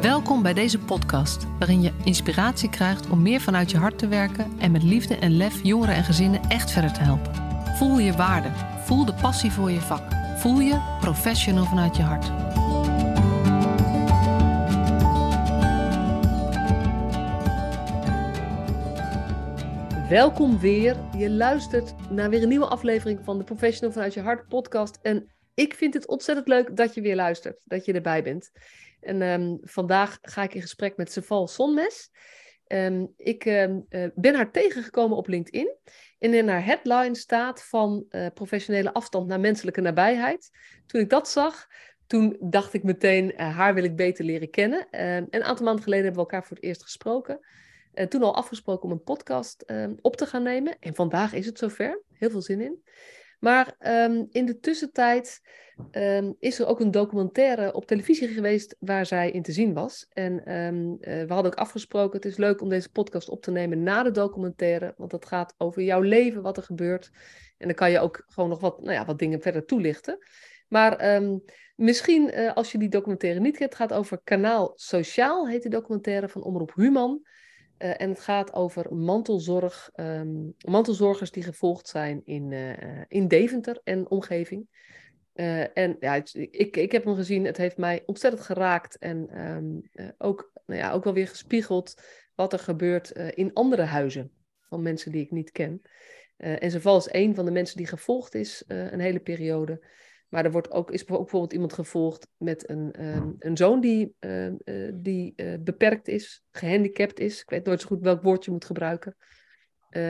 Welkom bij deze podcast, waarin je inspiratie krijgt om meer vanuit je hart te werken en met liefde en lef jongeren en gezinnen echt verder te helpen. Voel je waarde, voel de passie voor je vak, voel je professional vanuit je hart. Welkom weer. Je luistert naar weer een nieuwe aflevering van de Professional vanuit je hart podcast. En ik vind het ontzettend leuk dat je weer luistert, dat je erbij bent. En ehm, vandaag ga ik in gesprek met Seval Sonmes. Ehm, ik ehm, eh, ben haar tegengekomen op LinkedIn. En in haar headline staat van uh, professionele afstand naar menselijke nabijheid. Toen ik dat zag, toen dacht ik meteen, uh, haar wil ik beter leren kennen. een aantal maanden geleden hebben we elkaar voor het eerst gesproken. toen al afgesproken om een podcast op te gaan nemen. En vandaag is het zover. Heel veel zin in. Maar um, in de tussentijd um, is er ook een documentaire op televisie geweest waar zij in te zien was. En um, uh, we hadden ook afgesproken, het is leuk om deze podcast op te nemen na de documentaire, want dat gaat over jouw leven, wat er gebeurt. En dan kan je ook gewoon nog wat, nou ja, wat dingen verder toelichten. Maar misschien uh, als je die documentaire niet het gaat over Kanaal Sociaal, heet de documentaire van Omroep Human. Uh, en het gaat over mantelzorg, um, mantelzorgers die gevolgd zijn in, uh, in Deventer en omgeving. Uh, en ja, ik, ik heb hem gezien, het heeft mij ontzettend geraakt en um, ook, nou ja, ook wel weer gespiegeld wat er gebeurt in andere huizen van mensen die ik niet ken. en Zeval is een van de mensen die gevolgd is een hele periode. Maar er wordt ook, is ook bijvoorbeeld iemand gevolgd met een, um, een zoon die, uh, uh, die uh, beperkt is, gehandicapt is. Ik weet nooit zo goed welk woord je moet gebruiken.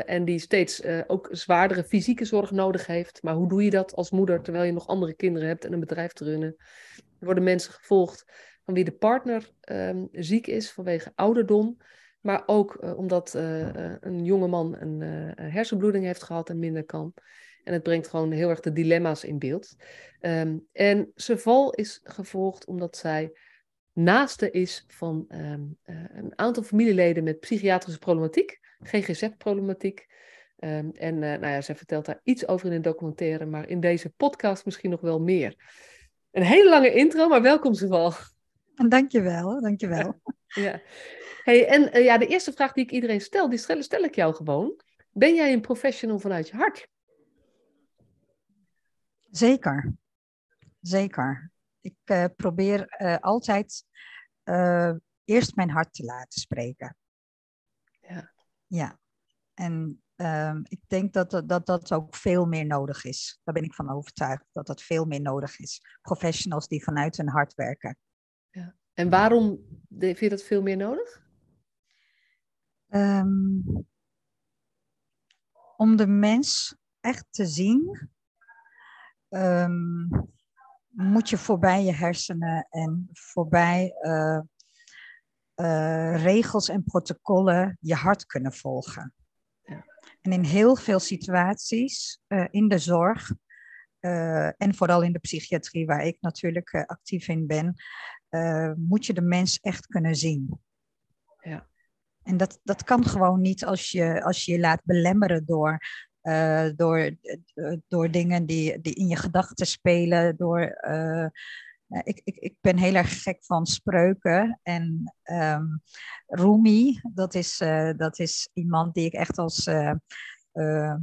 en die steeds ook zwaardere fysieke zorg nodig heeft. Maar hoe doe je dat als moeder terwijl je nog andere kinderen hebt en een bedrijf te runnen? Er worden mensen gevolgd van wie de partner um, ziek is vanwege ouderdom. Maar ook omdat een jongeman een hersenbloeding heeft gehad en minder kan. En het brengt gewoon heel erg de dilemma's in beeld. Um, en val is gevolgd omdat zij naaste is van um, uh, een aantal familieleden met psychiatrische problematiek, GGZ-problematiek. Um, en uh, nou ja, zij vertelt daar iets over in een documentaire, maar in deze podcast misschien nog wel meer. Een hele lange intro, maar welkom Seval. Dankjewel, dankjewel. ja. Hey, en uh, ja, de eerste vraag die ik iedereen stel, die stel, stel ik jou gewoon. Ben jij een professional vanuit je hart? Zeker, zeker. Ik uh, probeer uh, altijd uh, eerst mijn hart te laten spreken. Ja. Ja. En ehm, ik denk dat, dat dat ook veel meer nodig is. Daar ben ik van overtuigd dat dat veel meer nodig is. Professionals die vanuit hun hart werken. Ja. En waarom vind je dat veel meer nodig? Um, om de mens echt te zien um, moet je voorbij je hersenen en voorbij uh, uh, regels en protocollen je hart kunnen volgen. Ja. En in heel veel situaties uh, in de zorg en vooral in de psychiatrie, waar ik natuurlijk actief in ben, moet je de mens echt kunnen zien. Ja. En dat, dat kan gewoon niet als je, als je je laat belemmeren door uh, door, uh, door dingen die, die in je gedachten spelen. Door, uh, ik, ik, ik ben heel erg gek van spreuken. En um, Rumi, dat is, dat is iemand die ik echt als,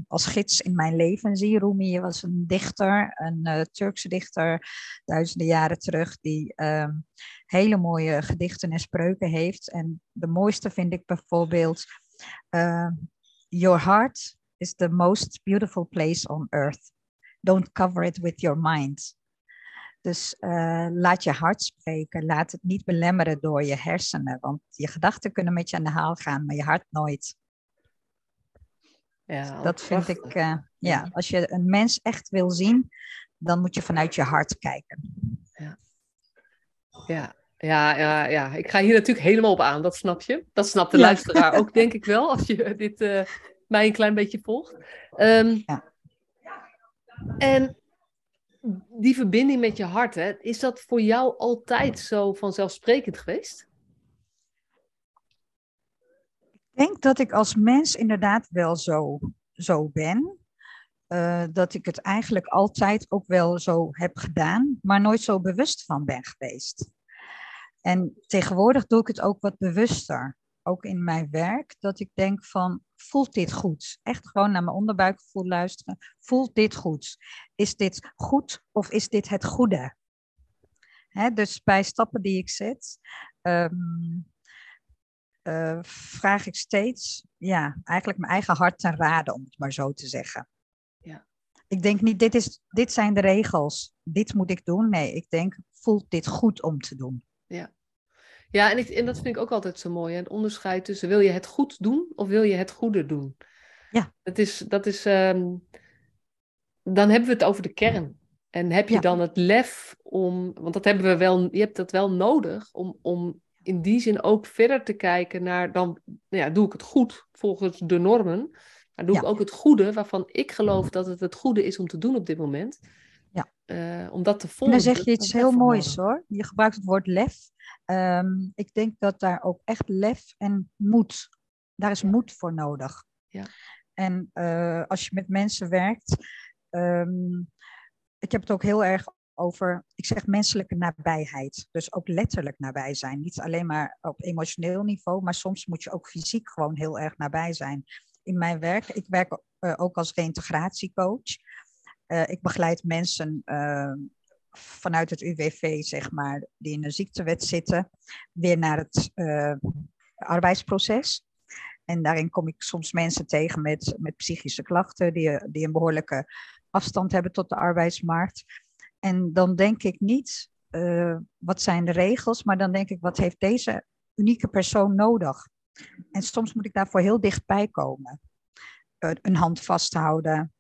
als gids in mijn leven zie. Rumi was een dichter, een Turkse dichter, duizenden jaren terug, die um, hele mooie gedichten en spreuken heeft. En de mooiste vind ik bijvoorbeeld. Your heart is the most beautiful place on earth. Don't cover it with your mind. Dus uh, laat je hart spreken. Laat het niet belemmeren door je hersenen. Want je gedachten kunnen met je aan de haal gaan, maar je hart nooit. Ja, dat vind ik, uh, ja, als je een mens echt wil zien, dan moet je vanuit je hart kijken. Ja, ja, ja, ja, ja. ik ga hier natuurlijk helemaal op aan, dat snap je. Dat snapt de ja. luisteraar ook, denk ik wel, als je dit uh, mij een klein beetje volgt. Um, ja. En die verbinding met je hart, hè, is dat voor jou altijd zo vanzelfsprekend geweest? Ik denk dat ik als mens inderdaad wel zo, zo ben. Uh, dat ik het eigenlijk altijd ook wel zo heb gedaan, maar nooit zo bewust van ben geweest. En tegenwoordig doe ik het ook wat bewuster. Ook in mijn werk, dat ik denk van, voelt dit goed? Echt gewoon naar mijn onderbuikgevoel luisteren. Voelt dit goed? Is dit goed of is dit het goede? Hè, dus bij stappen die ik zet, ehm, eh, vraag ik steeds, ja, eigenlijk mijn eigen hart ten raden, om het maar zo te zeggen. Ja. Ik denk niet, dit, is, dit zijn de regels, dit moet ik doen. Nee, ik denk, voelt dit goed om te doen? Ja, ja en, ik, en dat vind ik ook altijd zo mooi. Hè? Het onderscheid tussen wil je het goed doen of wil je het goede doen? Ja. Dat is, dat is ehm, dan hebben we het over de kern. En heb je Ja. dan het lef om, want dat hebben we wel, je hebt dat wel nodig om, om in die zin ook verder te kijken naar, dan nou ja, doe ik het goed volgens de normen, maar doe ik ook het goede waarvan ik geloof dat het het goede is om te doen op dit moment. Ja. Eh, om dat te En volgen. dan zeg je iets heel moois nodig. hoor. Je gebruikt het woord lef. Ehm, ik denk dat daar ook echt lef en moed, daar is Ja. moed voor nodig. Ja. En eh, als je met mensen werkt, ehm, ik heb het ook heel erg over, ik zeg menselijke nabijheid. Dus ook letterlijk nabij zijn. Niet alleen maar op emotioneel niveau, maar soms moet je ook fysiek gewoon heel erg nabij zijn. In mijn werk, ik werk eh, ook als reïntegratiecoach. Eh, ik begeleid mensen eh, vanuit het UWV, zeg maar, die in een ziektewet zitten, weer naar het eh, arbeidsproces. En daarin kom ik soms mensen tegen met, met psychische klachten, die, die een behoorlijke afstand hebben tot de arbeidsmarkt. En dan denk ik niet, eh, wat zijn de regels, maar dan denk ik, wat heeft deze unieke persoon nodig? En soms moet ik daarvoor heel dichtbij komen. Eh, een hand vasthouden,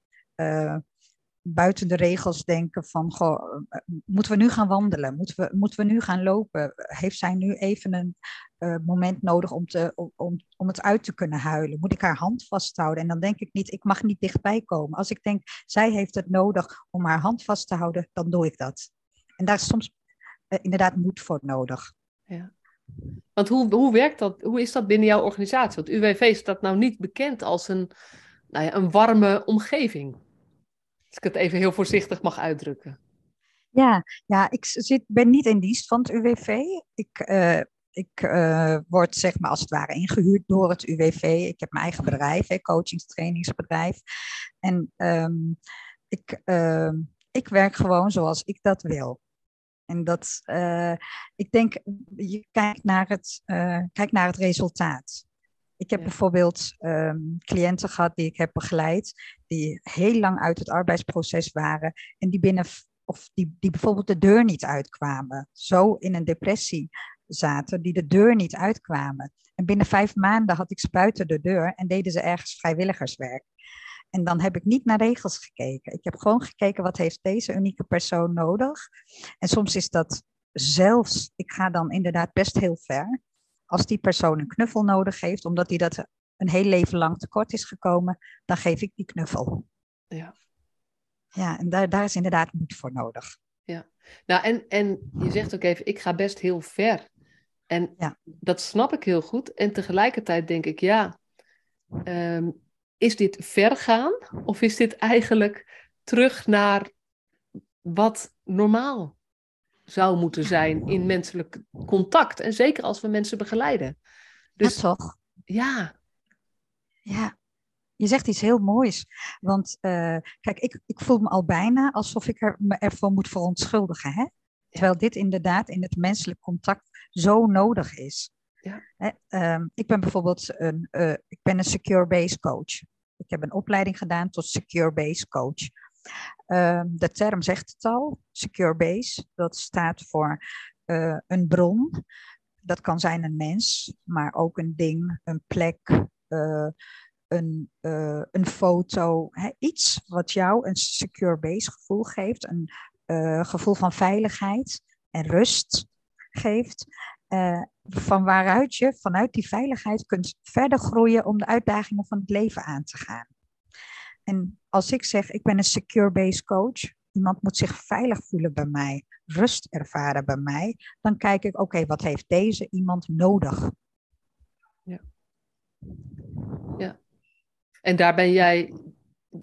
buiten de regels denken van, goh, eh, moeten we nu gaan wandelen? Moeten we, moeten we nu gaan lopen? Heeft zij nu even een eh, moment nodig om, te, om, om, het uit te kunnen huilen? Moet ik haar hand vasthouden? En dan denk ik niet, ik mag niet dichtbij komen. Als ik denk, zij heeft het nodig om haar hand vast te houden, dan doe ik dat. En daar is soms eh, inderdaad moed voor nodig. Ja. Want hoe, hoe werkt dat? Hoe is dat binnen jouw organisatie? Want UWV staat nou niet bekend als een, nou ja, een warme omgeving. Ik het even heel voorzichtig mag uitdrukken. Ja, ja ik zit, ben niet in dienst van het UWV. Ik, eh, ik eh, word zeg maar als het ware ingehuurd door het UWV. Ik heb mijn eigen bedrijf, hè, coachingstrainingsbedrijf. En ehm, ik, ehm, ik werk gewoon zoals ik dat wil. En dat, eh, ik denk, je kijkt naar het, kijkt naar het resultaat. Ik heb Ja. bijvoorbeeld ehm, cliënten gehad die ik heb begeleid, die heel lang uit het arbeidsproces waren en die binnen of die, die bijvoorbeeld de deur niet uitkwamen, zo in een depressie zaten, die de deur niet uitkwamen. En binnen vijf maanden had ik ze buiten de deur en deden ze ergens vrijwilligerswerk. En dan heb ik niet naar regels gekeken. Ik heb gewoon gekeken wat heeft deze unieke persoon nodig. En soms is dat zelfs, ik ga dan inderdaad best heel ver, als die persoon een knuffel nodig heeft, omdat hij dat een heel leven lang tekort is gekomen, dan geef ik die knuffel. Ja. Ja, en daar, daar is inderdaad moed voor nodig. Nou, en, en je zegt ook even, ik ga best heel ver. En Ja. dat snap ik heel goed. En tegelijkertijd denk ik, ja, ehm, is dit ver gaan? Of is dit eigenlijk terug naar wat normaal zou moeten zijn in menselijk contact? En zeker als we mensen begeleiden. Dus Dus toch? ja, Ja, je zegt iets heel moois. Want eh, kijk, ik, ik voel me al bijna alsof ik er, me ervoor moet verontschuldigen. Hè? Terwijl dit inderdaad in het menselijk contact zo nodig is. Ja. Hè, ehm, ik ben bijvoorbeeld een, eh, ik ben een secure base coach. Ik heb een opleiding gedaan tot secure base coach. Ehm, de term zegt het al, secure base. Dat staat voor eh, een bron. Dat kan zijn een mens, maar ook een ding, een plek, eh, een, eh, een foto. Hè, iets wat jou een secure base gevoel geeft. Een gevoel van veiligheid en rust geeft. van waaruit je vanuit die veiligheid kunt verder groeien om de uitdagingen van het leven aan te gaan. En als ik zeg, ik ben een secure base coach, iemand moet zich veilig voelen bij mij, rust ervaren bij mij, dan kijk ik, oké, wat heeft deze iemand nodig? en daar ben jij,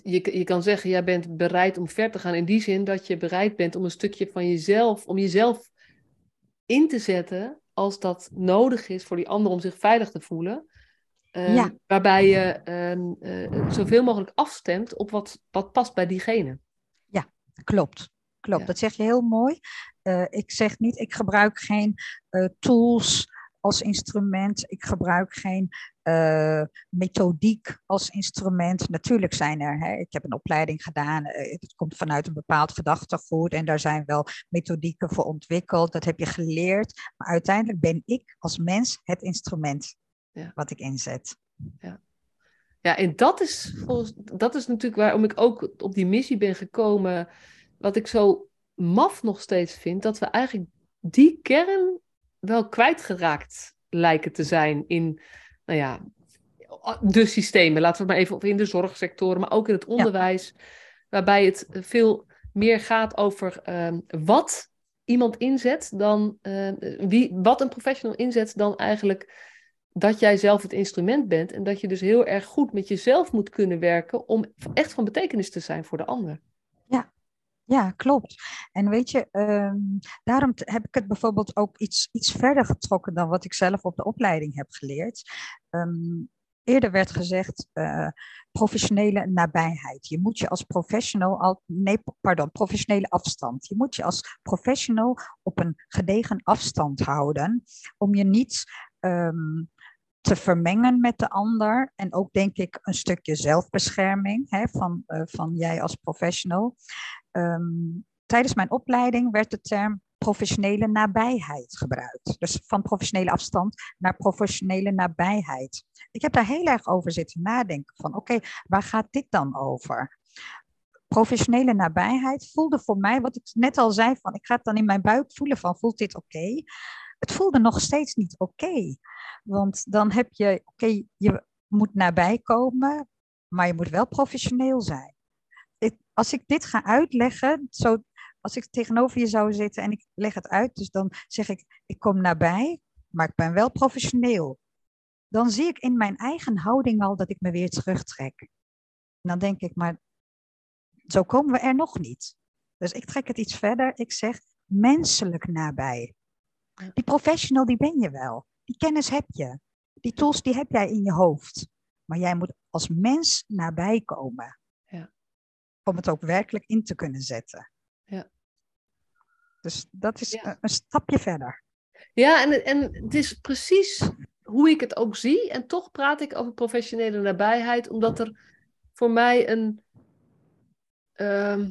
je, je kan zeggen, jij bent bereid om ver te gaan in die zin dat je bereid bent om een stukje van jezelf, om jezelf in te zetten als dat nodig is voor die ander om zich veilig te voelen. Ehm, waarbij je ehm, eh, zoveel mogelijk afstemt op wat, wat past bij diegene. Ja, klopt. Klopt, dat zeg je heel mooi. Uh, ik zeg niet, ik gebruik geen uh, tools als instrument. Ik gebruik geen uh, methodiek als instrument. Natuurlijk zijn er, hè, ik heb een opleiding gedaan, het komt vanuit een bepaald gedachtegoed en daar zijn wel methodieken voor ontwikkeld. Dat heb je geleerd. Maar uiteindelijk ben ik als mens het instrument ja. wat ik inzet. Ja. Ja, en dat is, volgens, dat is natuurlijk waarom ik ook op die missie ben gekomen. Wat ik zo maf nog steeds vind, dat we eigenlijk die kern wel kwijtgeraakt lijken te zijn in, nou ja, de systemen. Laten we maar even in de zorgsectoren, maar ook in het onderwijs. Waarbij het veel meer gaat over ehm, wat iemand inzet dan uh, wie, wat een professional inzet dan eigenlijk dat jij zelf het instrument bent en dat je dus heel erg goed met jezelf moet kunnen werken om echt van betekenis te zijn voor de ander. Ja, ja, klopt. En weet je, ehm, daarom heb ik het bijvoorbeeld ook iets, iets verder getrokken dan wat ik zelf op de opleiding heb geleerd. Ehm, eerder werd gezegd uh, professionele nabijheid. Je moet je als professional, al, nee, pardon, professionele afstand. Je moet je als professional op een gedegen afstand houden om je niet um, te vermengen met de ander. En ook denk ik een stukje zelfbescherming hè, van, uh, van jij als professional. Um, tijdens mijn opleiding werd de term professionele nabijheid gebruikt. Dus van professionele afstand naar professionele nabijheid. Ik heb daar heel erg over zitten nadenken van oké, waar gaat dit dan over? Professionele nabijheid voelde voor mij, wat ik net al zei, van ik ga het dan in mijn buik voelen van voelt dit oké? Het voelde nog steeds niet oké. Want dan heb je, oké, je moet nabij komen, maar je moet wel professioneel zijn. als ik dit ga uitleggen, zo, als ik tegenover je zou zitten en ik leg het uit, dus dan zeg ik, ik kom nabij, maar ik ben wel professioneel. Dan zie ik in mijn eigen houding al dat ik me weer terugtrek. En dan denk ik, maar zo komen we er nog niet. Dus ik trek het iets verder. Ik zeg menselijk nabij. Die professional, die ben je wel. Die kennis heb je. Die tools, die heb jij in je hoofd. Maar jij moet als mens nabij komen. Ja. Om het ook werkelijk in te kunnen zetten. Ja. Dus dat is een stapje verder. Ja, en, en het is precies hoe ik het ook zie. En toch praat ik over professionele nabijheid, omdat er voor mij een. Ehm,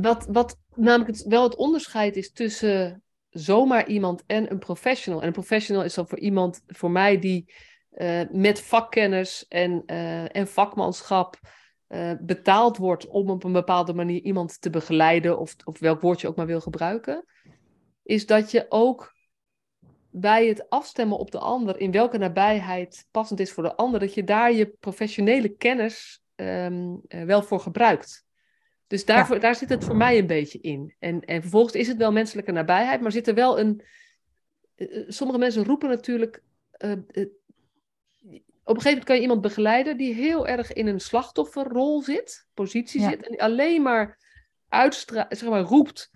wat, wat namelijk het, wel het onderscheid is tussen zomaar iemand en een professional. En een professional is dan voor iemand, voor mij, die uh, met vakkennis en, uh, en vakmanschap uh, betaald wordt om op een bepaalde manier iemand te begeleiden, of, of welk woord je ook maar wil gebruiken, is dat je ook bij het afstemmen op de ander, in welke nabijheid passend is voor de ander, dat je daar je professionele kennis um, wel voor gebruikt. Dus daar, daar zit het voor mij een beetje in. En, en vervolgens is het wel menselijke nabijheid, maar zit er wel een. Uh, sommige mensen roepen natuurlijk. Uh, uh, op een gegeven moment kan je iemand begeleiden die heel erg in een slachtofferrol zit, positie zit, en die alleen maar uitstra zeg maar, roept: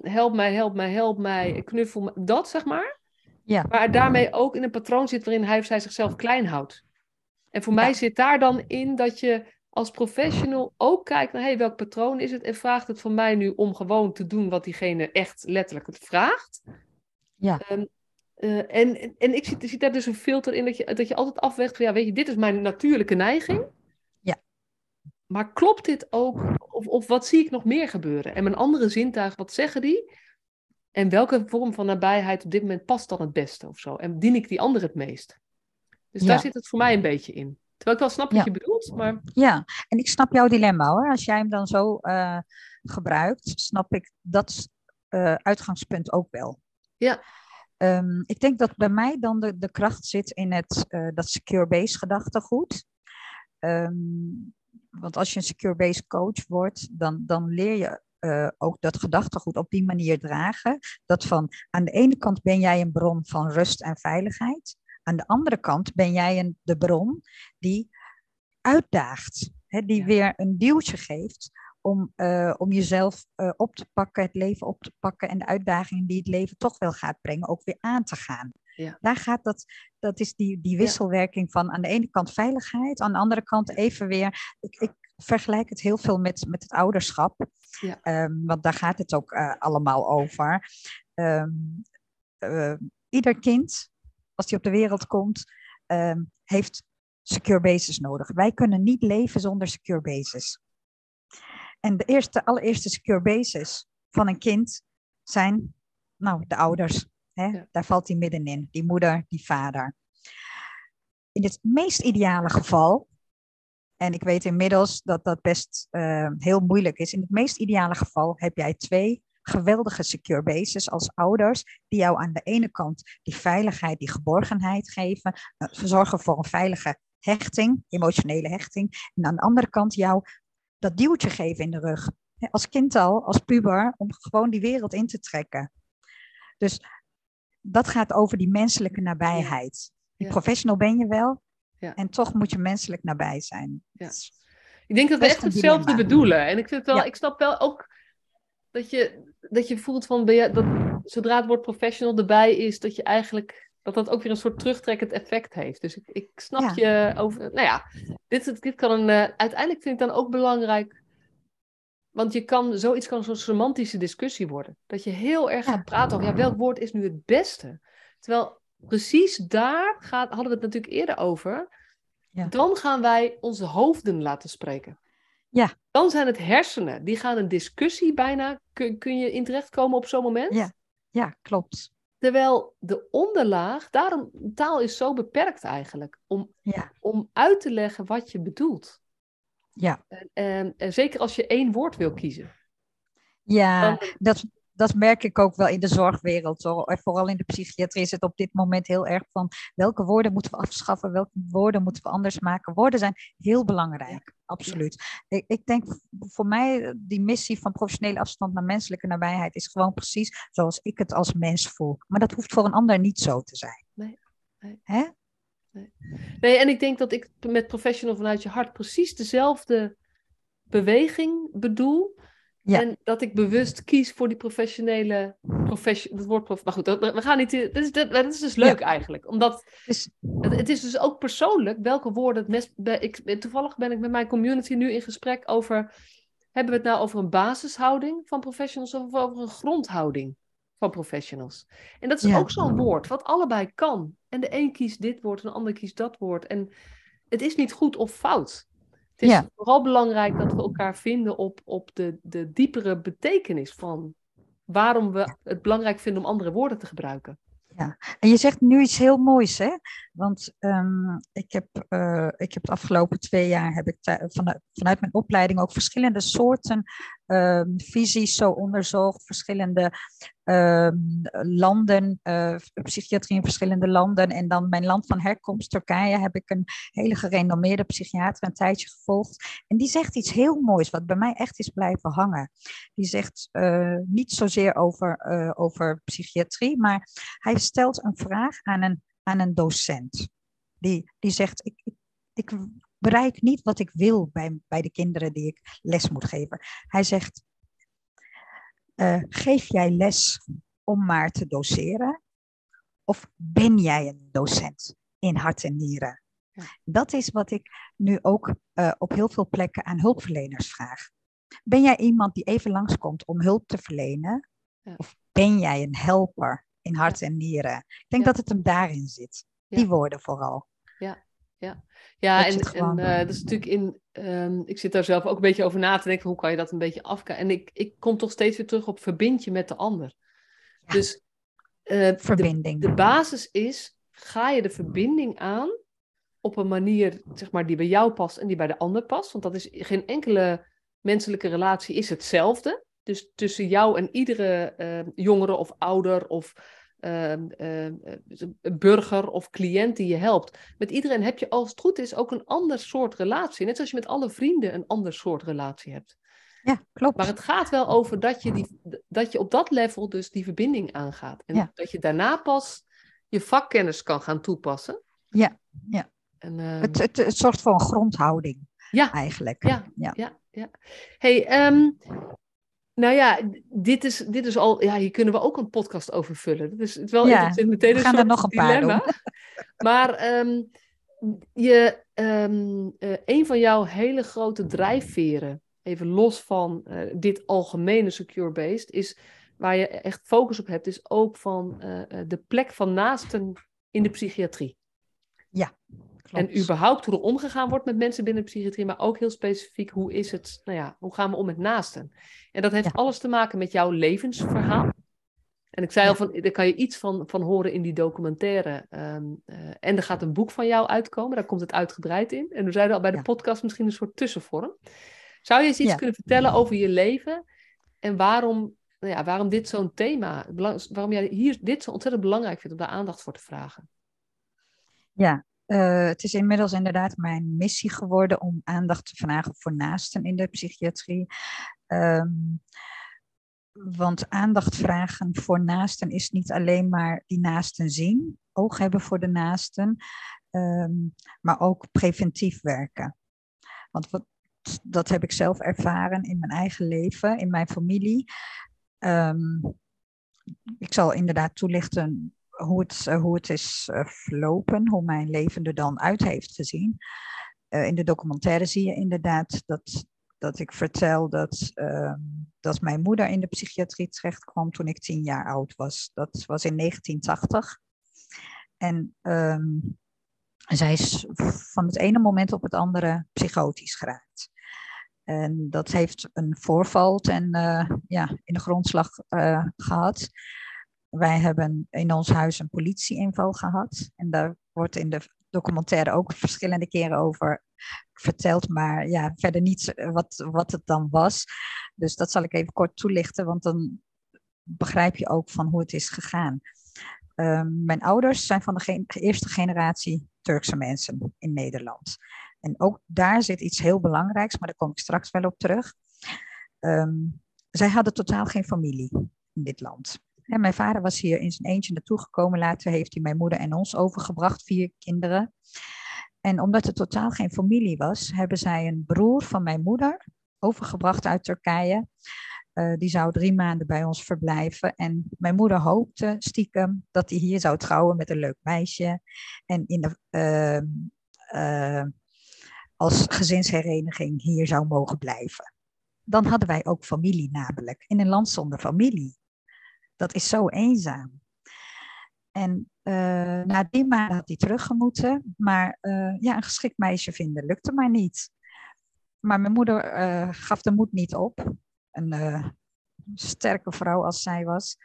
help mij, help mij, help mij, knuffel me, dat zeg maar. Ja. Maar daarmee ook in een patroon zit waarin hij of zij zichzelf klein houdt. En voor mij zit daar dan in dat je als professional ook kijkt naar hey, welk patroon is het en vraagt het van mij nu om gewoon te doen wat diegene echt letterlijk het vraagt. Ja. Um, uh, en, en ik zie, zie daar dus een filter in dat je, dat je altijd afwegt van ja, weet je, dit is mijn natuurlijke neiging. Ja. Maar klopt dit ook? Of, of wat zie ik nog meer gebeuren? En mijn andere zintuigen, wat zeggen die? En welke vorm van nabijheid op dit moment past dan het beste of zo? En dien ik die ander het meest? Dus daar zit het voor mij een beetje in. Terwijl ik wel snap wat je bedoelt, maar... Ja, en ik snap jouw dilemma hoor. Als jij hem dan zo uh, gebruikt, snap ik dat uh, uitgangspunt ook wel. Ja. Um, ik denk dat bij mij dan de, de kracht zit in het, uh, dat secure base gedachtegoed. Um, want als je een secure base coach wordt, dan, dan leer je uh, ook dat gedachtegoed op die manier dragen. Dat van aan de ene kant ben jij een bron van rust en veiligheid. Aan de andere kant ben jij een, de bron die uitdaagt, hè, die weer een duwtje geeft om, uh, om jezelf uh, op te pakken, het leven op te pakken en de uitdagingen die het leven toch wel gaat brengen, ook weer aan te gaan. Ja. Daar gaat dat, dat is die, die wisselwerking van aan de ene kant veiligheid, aan de andere kant even weer. Ik, ik vergelijk het heel veel met, met het ouderschap, ja. um, want daar gaat het ook uh, allemaal over. Um, ieder kind, als die op de wereld komt, um, heeft secure basis nodig. Wij kunnen niet leven zonder secure basis. En de eerste, allereerste secure basis van een kind zijn nou, de ouders. Hè? Daar valt hij middenin, die moeder, die vader. In het meest ideale geval, en ik weet inmiddels dat dat best uh, heel moeilijk is, in het meest ideale geval heb jij twee geweldige secure bases als ouders, die jou aan de ene kant die veiligheid, die geborgenheid geven, uh, zorgen voor een veilige hechting, emotionele hechting, en aan de andere kant jou dat duwtje geven in de rug. Als kind al, als puber, om gewoon die wereld in te trekken. Dus dat gaat over die menselijke nabijheid. Die professional ben je wel, ja. en toch moet je menselijk nabij zijn. Ja. Ik denk dat we echt hetzelfde bedoelen. En ik, vind wel, ik snap wel ook dat je, dat je voelt van, dat zodra het woord professional erbij is, dat je eigenlijk dat dat ook weer een soort terugtrekkend effect heeft. Dus ik, ik snap je over. Nou ja, dit, dit kan een. Uh, uiteindelijk vind ik dan ook belangrijk. Want je kan, zoiets kan een soort semantische discussie worden. Dat je heel erg gaat praten over ja, welk woord is nu het beste. Terwijl precies daar gaat, hadden we het natuurlijk eerder over. Ja. Dan gaan wij onze hoofden laten spreken. Ja. Dan zijn het hersenen. Die gaan een discussie bijna. Kun, kun je in terechtkomen op zo'n moment? Ja, ja klopt. Terwijl de onderlaag, daarom, taal is zo beperkt eigenlijk, om, ja. om uit te leggen wat je bedoelt. Ja. En, en, zeker als je één woord wil kiezen. Ja, dat, dat merk ik ook wel in de zorgwereld. Hoor. Vooral in de psychiatrie is het op dit moment heel erg van welke woorden moeten we afschaffen, welke woorden moeten we anders maken. Woorden zijn heel belangrijk, absoluut. Ik, ik, denk voor mij, die missie van professionele afstand naar menselijke nabijheid is gewoon precies zoals ik het als mens voel. Maar dat hoeft voor een ander niet zo te zijn. Nee. nee. Hè? Nee. nee, en ik denk dat ik met professional vanuit je hart precies dezelfde beweging bedoel. Ja. En dat ik bewust kies voor die professionele. Profession, het woord prof, maar goed, we gaan niet. Dit is, dit, is dus leuk eigenlijk. Omdat dus, het, het, is dus ook persoonlijk welke woorden het. Ik, toevallig ben ik met mijn community nu in gesprek over. Hebben we het nou over een basishouding van professionals of over een grondhouding van professionals? En dat is ook zo'n woord wat allebei kan. En de een kiest dit woord en de ander kiest dat woord. En het is niet goed of fout. Het is vooral belangrijk dat we elkaar vinden op, op de, de diepere betekenis van waarom we het belangrijk vinden om andere woorden te gebruiken. Ja, en je zegt nu iets heel moois, hè? Want um, ik, heb, uh, ik heb de afgelopen twee jaar heb ik vanuit, vanuit mijn opleiding ook verschillende soorten um, visies zo onderzocht, verschillende um, landen, uh, psychiatrie in verschillende landen. En dan mijn land van herkomst, Turkije, heb ik een hele gerenommeerde psychiater een tijdje gevolgd. En die zegt iets heel moois, wat bij mij echt is blijven hangen. Die zegt uh, niet zozeer over, over psychiatrie, maar hij stelt een vraag aan een, aan een docent. Die, die zegt, ik, ik, ik bereik niet wat ik wil bij, bij de kinderen die ik les moet geven. Hij zegt, uh, geef jij les om maar te doseren? Of ben jij een docent in hart en nieren? Ja. Dat is wat ik nu ook uh, op heel veel plekken aan hulpverleners vraag. Ben jij iemand die even langskomt om hulp te verlenen? Ja. Of ben jij een helper in hart en nieren? Ik denk dat het hem daarin zit. Die woorden vooral. Ja, ja. Ja, en, en uh, dat is natuurlijk in. Um, ik zit daar zelf ook een beetje over na te denken. Hoe kan je dat een beetje afkijken? En ik, ik kom toch steeds weer terug op verbind je met de ander. Dus uh, verbinding. De, de, basis is: ga je de verbinding aan op een manier zeg maar, die bij jou past en die bij de ander past? Want dat is geen enkele menselijke relatie is hetzelfde. Dus tussen jou en iedere uh, jongere of ouder of uh, burger of cliënt die je helpt. Met iedereen heb je, als het goed is, ook een ander soort relatie. Net zoals je met alle vrienden een ander soort relatie hebt. Ja, klopt. Maar het gaat wel over dat je, die, dat je op dat level dus die verbinding aangaat. En dat je daarna pas je vakkennis kan gaan toepassen. Ja, ja. En, het, het, het zorgt voor een grondhouding. Ja, eigenlijk. Ja, ja. ja. ja. Hey, ehm, nou ja, dit is, dit is al, ja, hier kunnen we ook een podcast over vullen. Dat is wel Ja, even, meteen we gaan er nog een paar dilemma. Maar ehm, je, ehm, eh, een van jouw hele grote drijfveren, even los van eh, dit algemene secure-based, is waar je echt focus op hebt, is ook van eh, de plek van naasten in de psychiatrie. En Klopt. überhaupt hoe er omgegaan wordt met mensen binnen de psychiatrie, maar ook heel specifiek hoe is het, nou ja, hoe gaan we om met naasten? En dat heeft Ja. alles te maken met jouw levensverhaal. En ik zei al van, daar kan je iets van, van horen in die documentaire. Ehm, eh, en er gaat een boek van jou uitkomen, daar komt het uitgebreid in. En we zeiden al bij de Ja. podcast misschien een soort tussenvorm. Zou je eens iets Ja. kunnen vertellen over je leven en waarom, nou ja, waarom dit zo'n thema, waarom jij hier dit zo ontzettend belangrijk vindt om daar aandacht voor te vragen? Ja, eh, het is inmiddels inderdaad mijn missie geworden om aandacht te vragen voor naasten in de psychiatrie. Ehm, want aandacht vragen voor naasten is niet alleen maar die naasten zien, oog hebben voor de naasten, ehm, maar ook preventief werken. Want wat, dat heb ik zelf ervaren in mijn eigen leven, in mijn familie. Ehm, ik zal inderdaad toelichten hoe het, eh, hoe het is eh, verlopen, hoe mijn leven er dan uit heeft gezien. Eh, in de documentaire zie je inderdaad dat, dat ik vertel dat, ehm, dat mijn moeder in de psychiatrie terecht kwam toen ik tien jaar oud was. Dat was in 1980. En ehm, zij is van het ene moment op het andere psychotisch geraakt. En dat heeft een voorval ten, ja, in de grondslag eh, gehad. Wij hebben in ons huis een politieinval gehad. En daar wordt in de documentaire ook verschillende keren over verteld. Maar ja, verder niet wat, wat het dan was. Dus dat zal ik even kort toelichten, want dan begrijp je ook van hoe het is gegaan. Ehm, mijn ouders zijn van de eerste generatie Turkse mensen in Nederland. En ook daar zit iets heel belangrijks, maar daar kom ik straks wel op terug. Ehm, zij hadden totaal geen familie in dit land. En mijn vader was hier in zijn eentje naartoe gekomen. Later heeft hij mijn moeder en ons overgebracht, vier kinderen. En omdat er totaal geen familie was, hebben zij een broer van mijn moeder overgebracht uit Turkije. Uh, die zou drie maanden bij ons verblijven. En mijn moeder hoopte stiekem dat hij hier zou trouwen met een leuk meisje. En in de, uh, uh, als gezinshereniging hier zou mogen blijven. Dan hadden wij ook familie namelijk. In een land zonder familie. Dat is zo eenzaam. En uh, na drie maanden had hij teruggemoeten. Maar uh, ja, een geschikt meisje vinden lukte maar niet. Maar mijn moeder uh, gaf de moed niet op. Een sterke vrouw als zij was.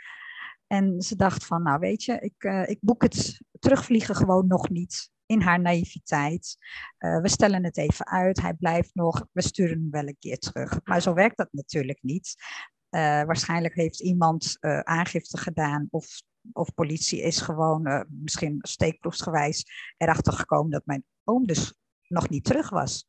En ze dacht van, nou weet je, ik, ik boek het terugvliegen gewoon nog niet. In haar naïviteit. we stellen het even uit, hij blijft nog, we sturen hem wel een keer terug. Maar zo werkt dat natuurlijk niet. Uh, waarschijnlijk heeft iemand uh, aangifte gedaan of, of politie is gewoon uh, misschien steekproefsgewijs erachter gekomen dat mijn oom dus nog niet terug was.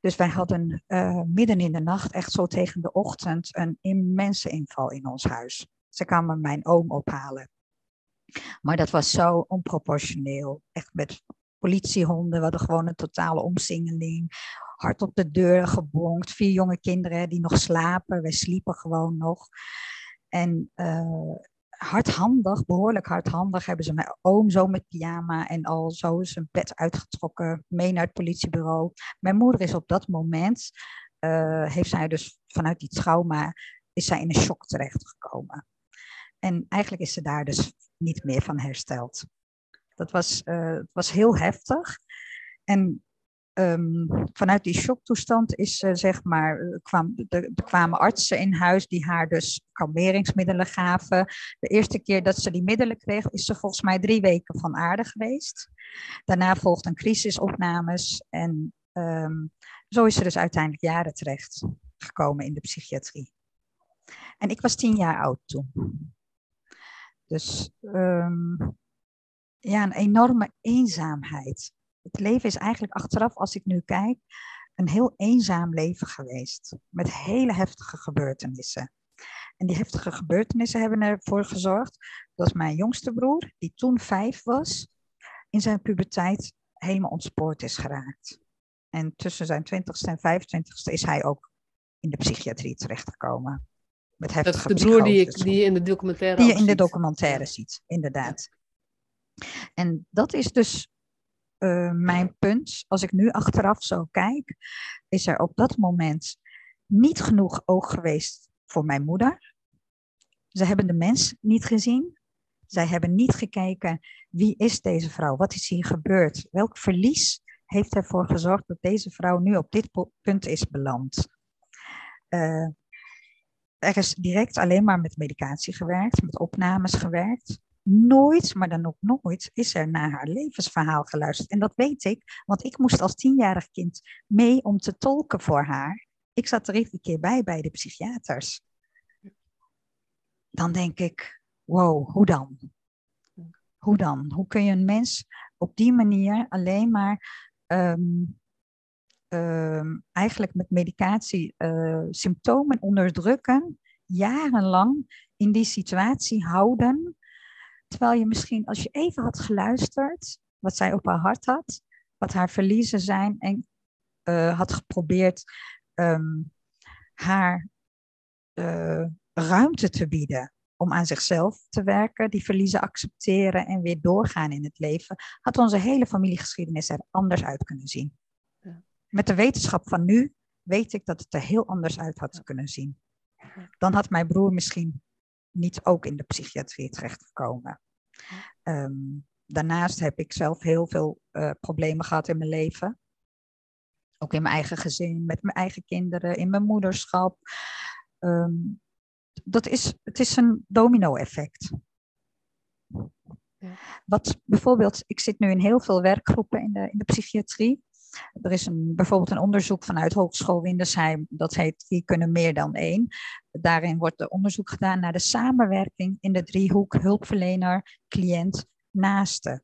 Dus wij hadden midden in de nacht, echt zo tegen de ochtend, een immense inval in ons huis. Ze kwamen mijn oom ophalen. Maar dat was zo onproportioneel. Echt met politiehonden, we hadden gewoon een totale omsingeling hard op de deur gebonkt. Vier jonge kinderen die nog slapen. Wij sliepen gewoon nog. En uh, hardhandig, behoorlijk hardhandig, hebben ze mijn oom zo met pyjama en al zo zijn bed uitgetrokken, mee naar het politiebureau. Mijn moeder is op dat moment, uh, heeft zij dus vanuit die trauma, is zij in een shock terechtgekomen. En eigenlijk is ze daar dus niet meer van hersteld. Dat was, uh, was heel heftig. En Um, vanuit die shocktoestand is uh, zeg maar, kwam, er kwamen artsen in huis die haar dus kalmeringsmiddelen gaven. De eerste keer dat ze die middelen kreeg, is ze volgens mij drie weken van aarde geweest. Daarna volgden crisisopnames en um, zo is ze dus uiteindelijk jaren terecht gekomen in de psychiatrie. En ik was tien jaar oud toen. Dus um, ja, een enorme eenzaamheid het leven is eigenlijk achteraf, als ik nu kijk, een heel eenzaam leven geweest. Met hele heftige gebeurtenissen. En die heftige gebeurtenissen hebben ervoor gezorgd dat mijn jongste broer, die toen vijf was, in zijn puberteit helemaal ontspoord is geraakt. En tussen zijn twintigste en vijfentwintigste is hij ook in de psychiatrie terechtgekomen. Met heftige dat is de broer die, ik, die je in de documentaire Die je in de documentaire ziet, inderdaad. En dat is dus uh, mijn punt. Als ik nu achteraf zo kijk, is er op dat moment niet genoeg oog geweest voor mijn moeder. Ze hebben de mens niet gezien. Zij hebben niet gekeken wie is deze vrouw, wat is hier gebeurd, welk verlies heeft ervoor gezorgd dat deze vrouw nu op dit punt is beland. Uh, er is direct alleen maar met medicatie gewerkt, met opnames gewerkt. Nooit, maar dan ook nooit, is er naar haar levensverhaal geluisterd. En dat weet ik, want ik moest als tienjarig kind mee om te tolken voor haar. Ik zat er iedere keer bij bij de psychiaters. Dan denk ik, wow, hoe dan? Hoe dan? Hoe kun je een mens op die manier alleen maar ehm, ehm, eigenlijk met medicatie uh, symptomen onderdrukken, jarenlang in die situatie houden, terwijl je misschien als je even had geluisterd wat zij op haar hart had, wat haar verliezen zijn en uh, had geprobeerd um, haar uh, ruimte te bieden om aan zichzelf te werken, die verliezen accepteren en weer doorgaan in het leven, had onze hele familiegeschiedenis er anders uit kunnen zien. Ja. Met de wetenschap van nu weet ik dat het er heel anders uit had kunnen zien. Dan had mijn broer misschien niet ook in de psychiatrie terechtgekomen. Um, daarnaast heb ik zelf heel veel uh, problemen gehad in mijn leven. Ook in mijn eigen gezin, met mijn eigen kinderen, in mijn moederschap. Um, dat is, het is een domino-effect. Wat bijvoorbeeld, ik zit nu in heel veel werkgroepen in de, in de psychiatrie. Er is een, bijvoorbeeld een onderzoek vanuit Hogeschool Windersheim, dat heet Wie kunnen meer dan één. Daarin wordt er onderzoek gedaan naar de samenwerking in de driehoek hulpverlener, cliënt, naaste.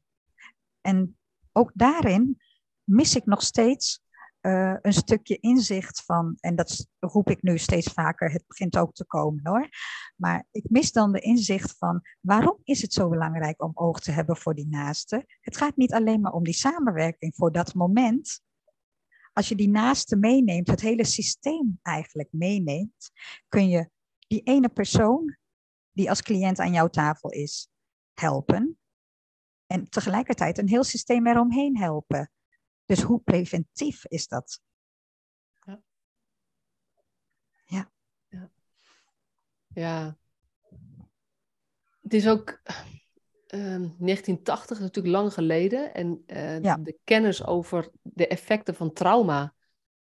En ook daarin mis ik nog steeds uh, een stukje inzicht van, en dat roep ik nu steeds vaker, het begint ook te komen hoor. Maar ik mis dan de inzicht van waarom is het zo belangrijk om oog te hebben voor die naaste? Het gaat niet alleen maar om die samenwerking voor dat moment. Als je die naaste meeneemt, het hele systeem eigenlijk meeneemt, kun je die ene persoon die als cliënt aan jouw tafel is, helpen. En tegelijkertijd een heel systeem eromheen helpen. Dus hoe preventief is dat? Ja. Ja. Ja. ja. Het is ook. Uh, 1980 is natuurlijk lang geleden. En uh, ja. de kennis over de effecten van trauma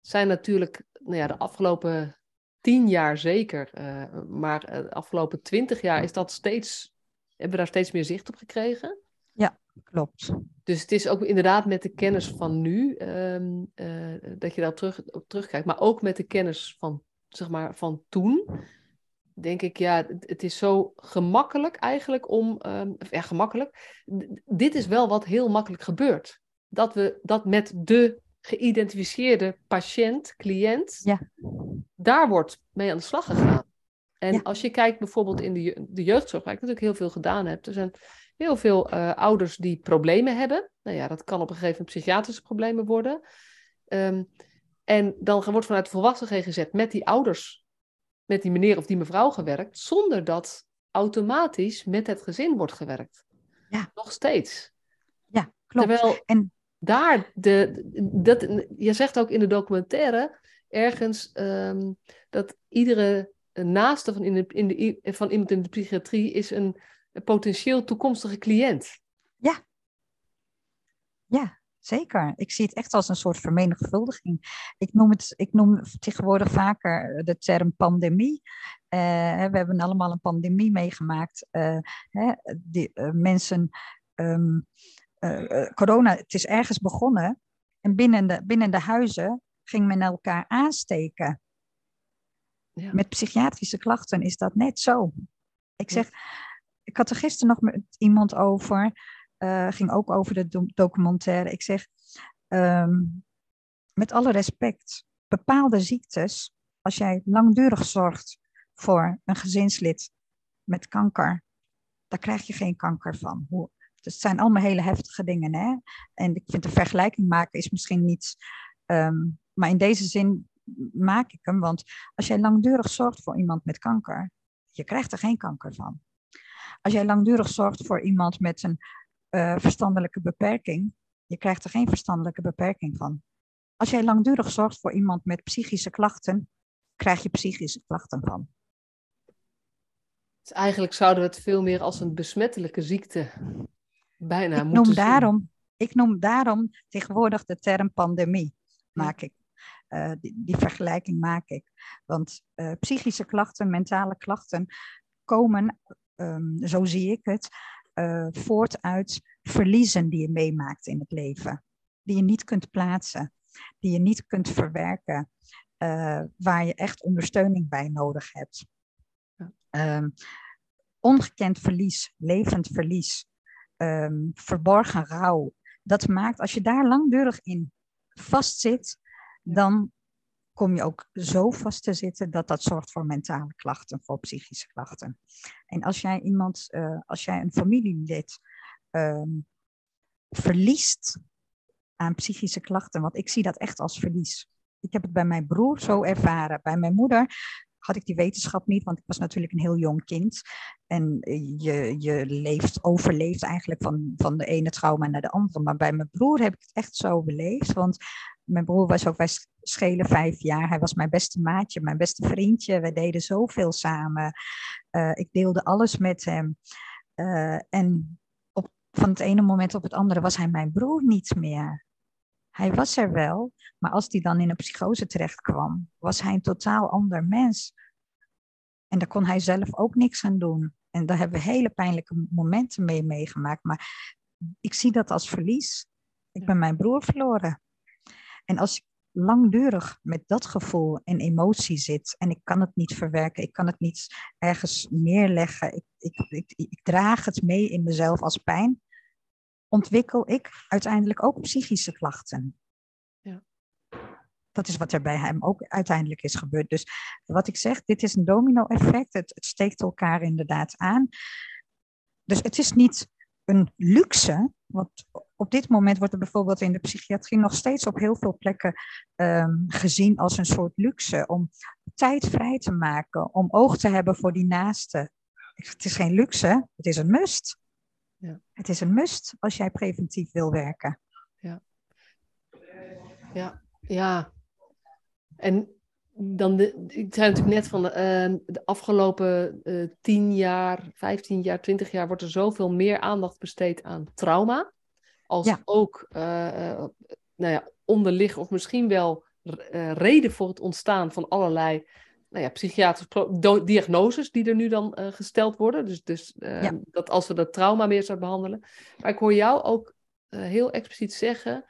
zijn natuurlijk nou ja, de afgelopen tien jaar zeker. Uh, maar eh, de afgelopen twintig jaar is dat steeds, hebben we daar steeds meer zicht op gekregen. Ja, klopt. Dus het is ook inderdaad met de kennis van nu ehm, eh, dat je daar terug, op terugkijkt. Maar ook met de kennis van, zeg maar, van toen. Denk ik, ja, het is zo gemakkelijk eigenlijk om. Um, ja, gemakkelijk. dit is wel wat heel makkelijk gebeurt. Dat we dat met de geïdentificeerde patiënt, cliënt, ja. daar wordt mee aan de slag gegaan. En als je kijkt bijvoorbeeld in de, de jeugdzorg, waar ik natuurlijk heel veel gedaan heb. Er zijn heel veel uh, ouders die problemen hebben. Nou ja, dat kan op een gegeven moment psychiatrische problemen worden. Um, en dan wordt vanuit de volwassen GGZ met die ouders, met die meneer of die mevrouw gewerkt, zonder dat automatisch met het gezin wordt gewerkt. Ja. Nog steeds. Ja, klopt. Terwijl en... daar, de, dat, je zegt ook in de documentaire ergens um, dat iedere naaste van, in de, in de, van iemand in de psychiatrie is een een potentieel toekomstige cliënt. Ja. Ja, zeker. Ik zie het echt als een soort vermenigvuldiging. Ik noem, het, ik noem tegenwoordig vaker de term pandemie. Uh, we hebben allemaal een pandemie meegemaakt. Uh, hè, die, uh, mensen, um, corona, het is ergens begonnen. En binnen de, binnen de huizen ging men elkaar aansteken. Ja. Met psychiatrische klachten is dat net zo. Ik zeg, ik had er gisteren nog met iemand over, uh, ging ook over de documentaire. Ik zeg, ehm, met alle respect, bepaalde ziektes, als jij langdurig zorgt voor een gezinslid met kanker, daar krijg je geen kanker van. Hoe, het zijn allemaal hele heftige dingen. Hè? En ik vind de vergelijking maken is misschien niet. Um, maar in deze zin maak ik hem, want als jij langdurig zorgt voor iemand met kanker, je krijgt er geen kanker van. Als jij langdurig zorgt voor iemand met een uh, verstandelijke beperking, je krijgt er geen verstandelijke beperking van. Als jij langdurig zorgt voor iemand met psychische klachten, krijg je psychische klachten van. Dus eigenlijk zouden we het veel meer als een besmettelijke ziekte bijna ik moeten noem zien. daarom, Ik noem daarom tegenwoordig de term pandemie, maak ik. Uh, die, die, vergelijking maak ik. Want uh, psychische klachten, mentale klachten komen, um, zo zie ik het, uh, voort uit verliezen die je meemaakt in het leven. Die je niet kunt plaatsen, die je niet kunt verwerken, waar je echt ondersteuning bij nodig hebt. Um, ongekend verlies, levend verlies, um, verborgen rouw. Dat maakt, als je daar langdurig in vastzit, dan kom je ook zo vast te zitten dat dat zorgt voor mentale klachten, voor psychische klachten. En als jij iemand, uh, als jij een familielid um, verliest aan psychische klachten, want ik zie dat echt als verlies. Ik heb het bij mijn broer zo ervaren. Bij mijn moeder had ik die wetenschap niet, want ik was natuurlijk een heel jong kind. En je, je leeft, overleeft eigenlijk van, van de ene trauma naar de andere. Maar bij mijn broer heb ik het echt zo beleefd. Want mijn broer was ook, wij schelen vijf jaar. Hij was mijn beste maatje, mijn beste vriendje. We deden zoveel samen. Uh, ik deelde alles met hem. Uh, en op, van het ene moment op het andere was hij mijn broer niet meer. Hij was er wel, maar als hij dan in een psychose terecht kwam, was hij een totaal ander mens. En daar kon hij zelf ook niks aan doen. En daar hebben we hele pijnlijke momenten mee meegemaakt. Maar ik zie dat als verlies. Ik ben mijn broer verloren. En als ik langdurig met dat gevoel en emotie zit en ik kan het niet verwerken, ik kan het niet ergens neerleggen, ik, ik, ik, ik draag het mee in mezelf als pijn, ontwikkel ik uiteindelijk ook psychische klachten. Ja. Dat is wat er bij hem ook uiteindelijk is gebeurd. Dus wat ik zeg, dit is een domino-effect. Het, het steekt elkaar inderdaad aan. Dus het is niet een luxe, want op dit moment wordt er bijvoorbeeld in de psychiatrie nog steeds op heel veel plekken um, gezien als een soort luxe om tijd vrij te maken, om oog te hebben voor die naaste. Het is geen luxe, het is een must. Ja. Het is een must als jij preventief wil werken. Ja, ja, ja. En dan de, ik zei natuurlijk net van de, uh, de afgelopen uh, 10 jaar, 15 jaar, 20 jaar wordt er zoveel meer aandacht besteed aan trauma. Als ja. ook uh, nou ja, onderliggen of misschien wel reden voor het ontstaan van allerlei nou ja, psychiatrische diagnoses die er nu dan uh, gesteld worden. Dus, dus uh, ja. dat als we dat trauma meer zouden behandelen. Maar ik hoor jou ook uh, heel expliciet zeggen,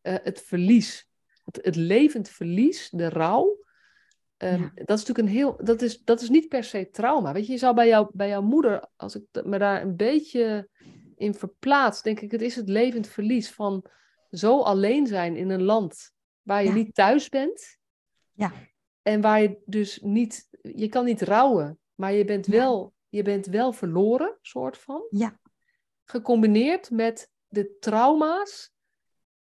het verlies, het, het, levend verlies, de rouw. Um, ja. Dat is natuurlijk een heel, dat is, dat is niet per se trauma. Weet je, je zou bij, jou, bij jouw moeder, als ik me daar een beetje in verplaats, denk ik, het is het levend verlies van zo alleen zijn in een land waar je ja. niet thuis bent. Ja. En waar je dus niet, je kan niet rouwen, maar je bent, wel, je bent wel verloren, soort van. Ja. Gecombineerd met de trauma's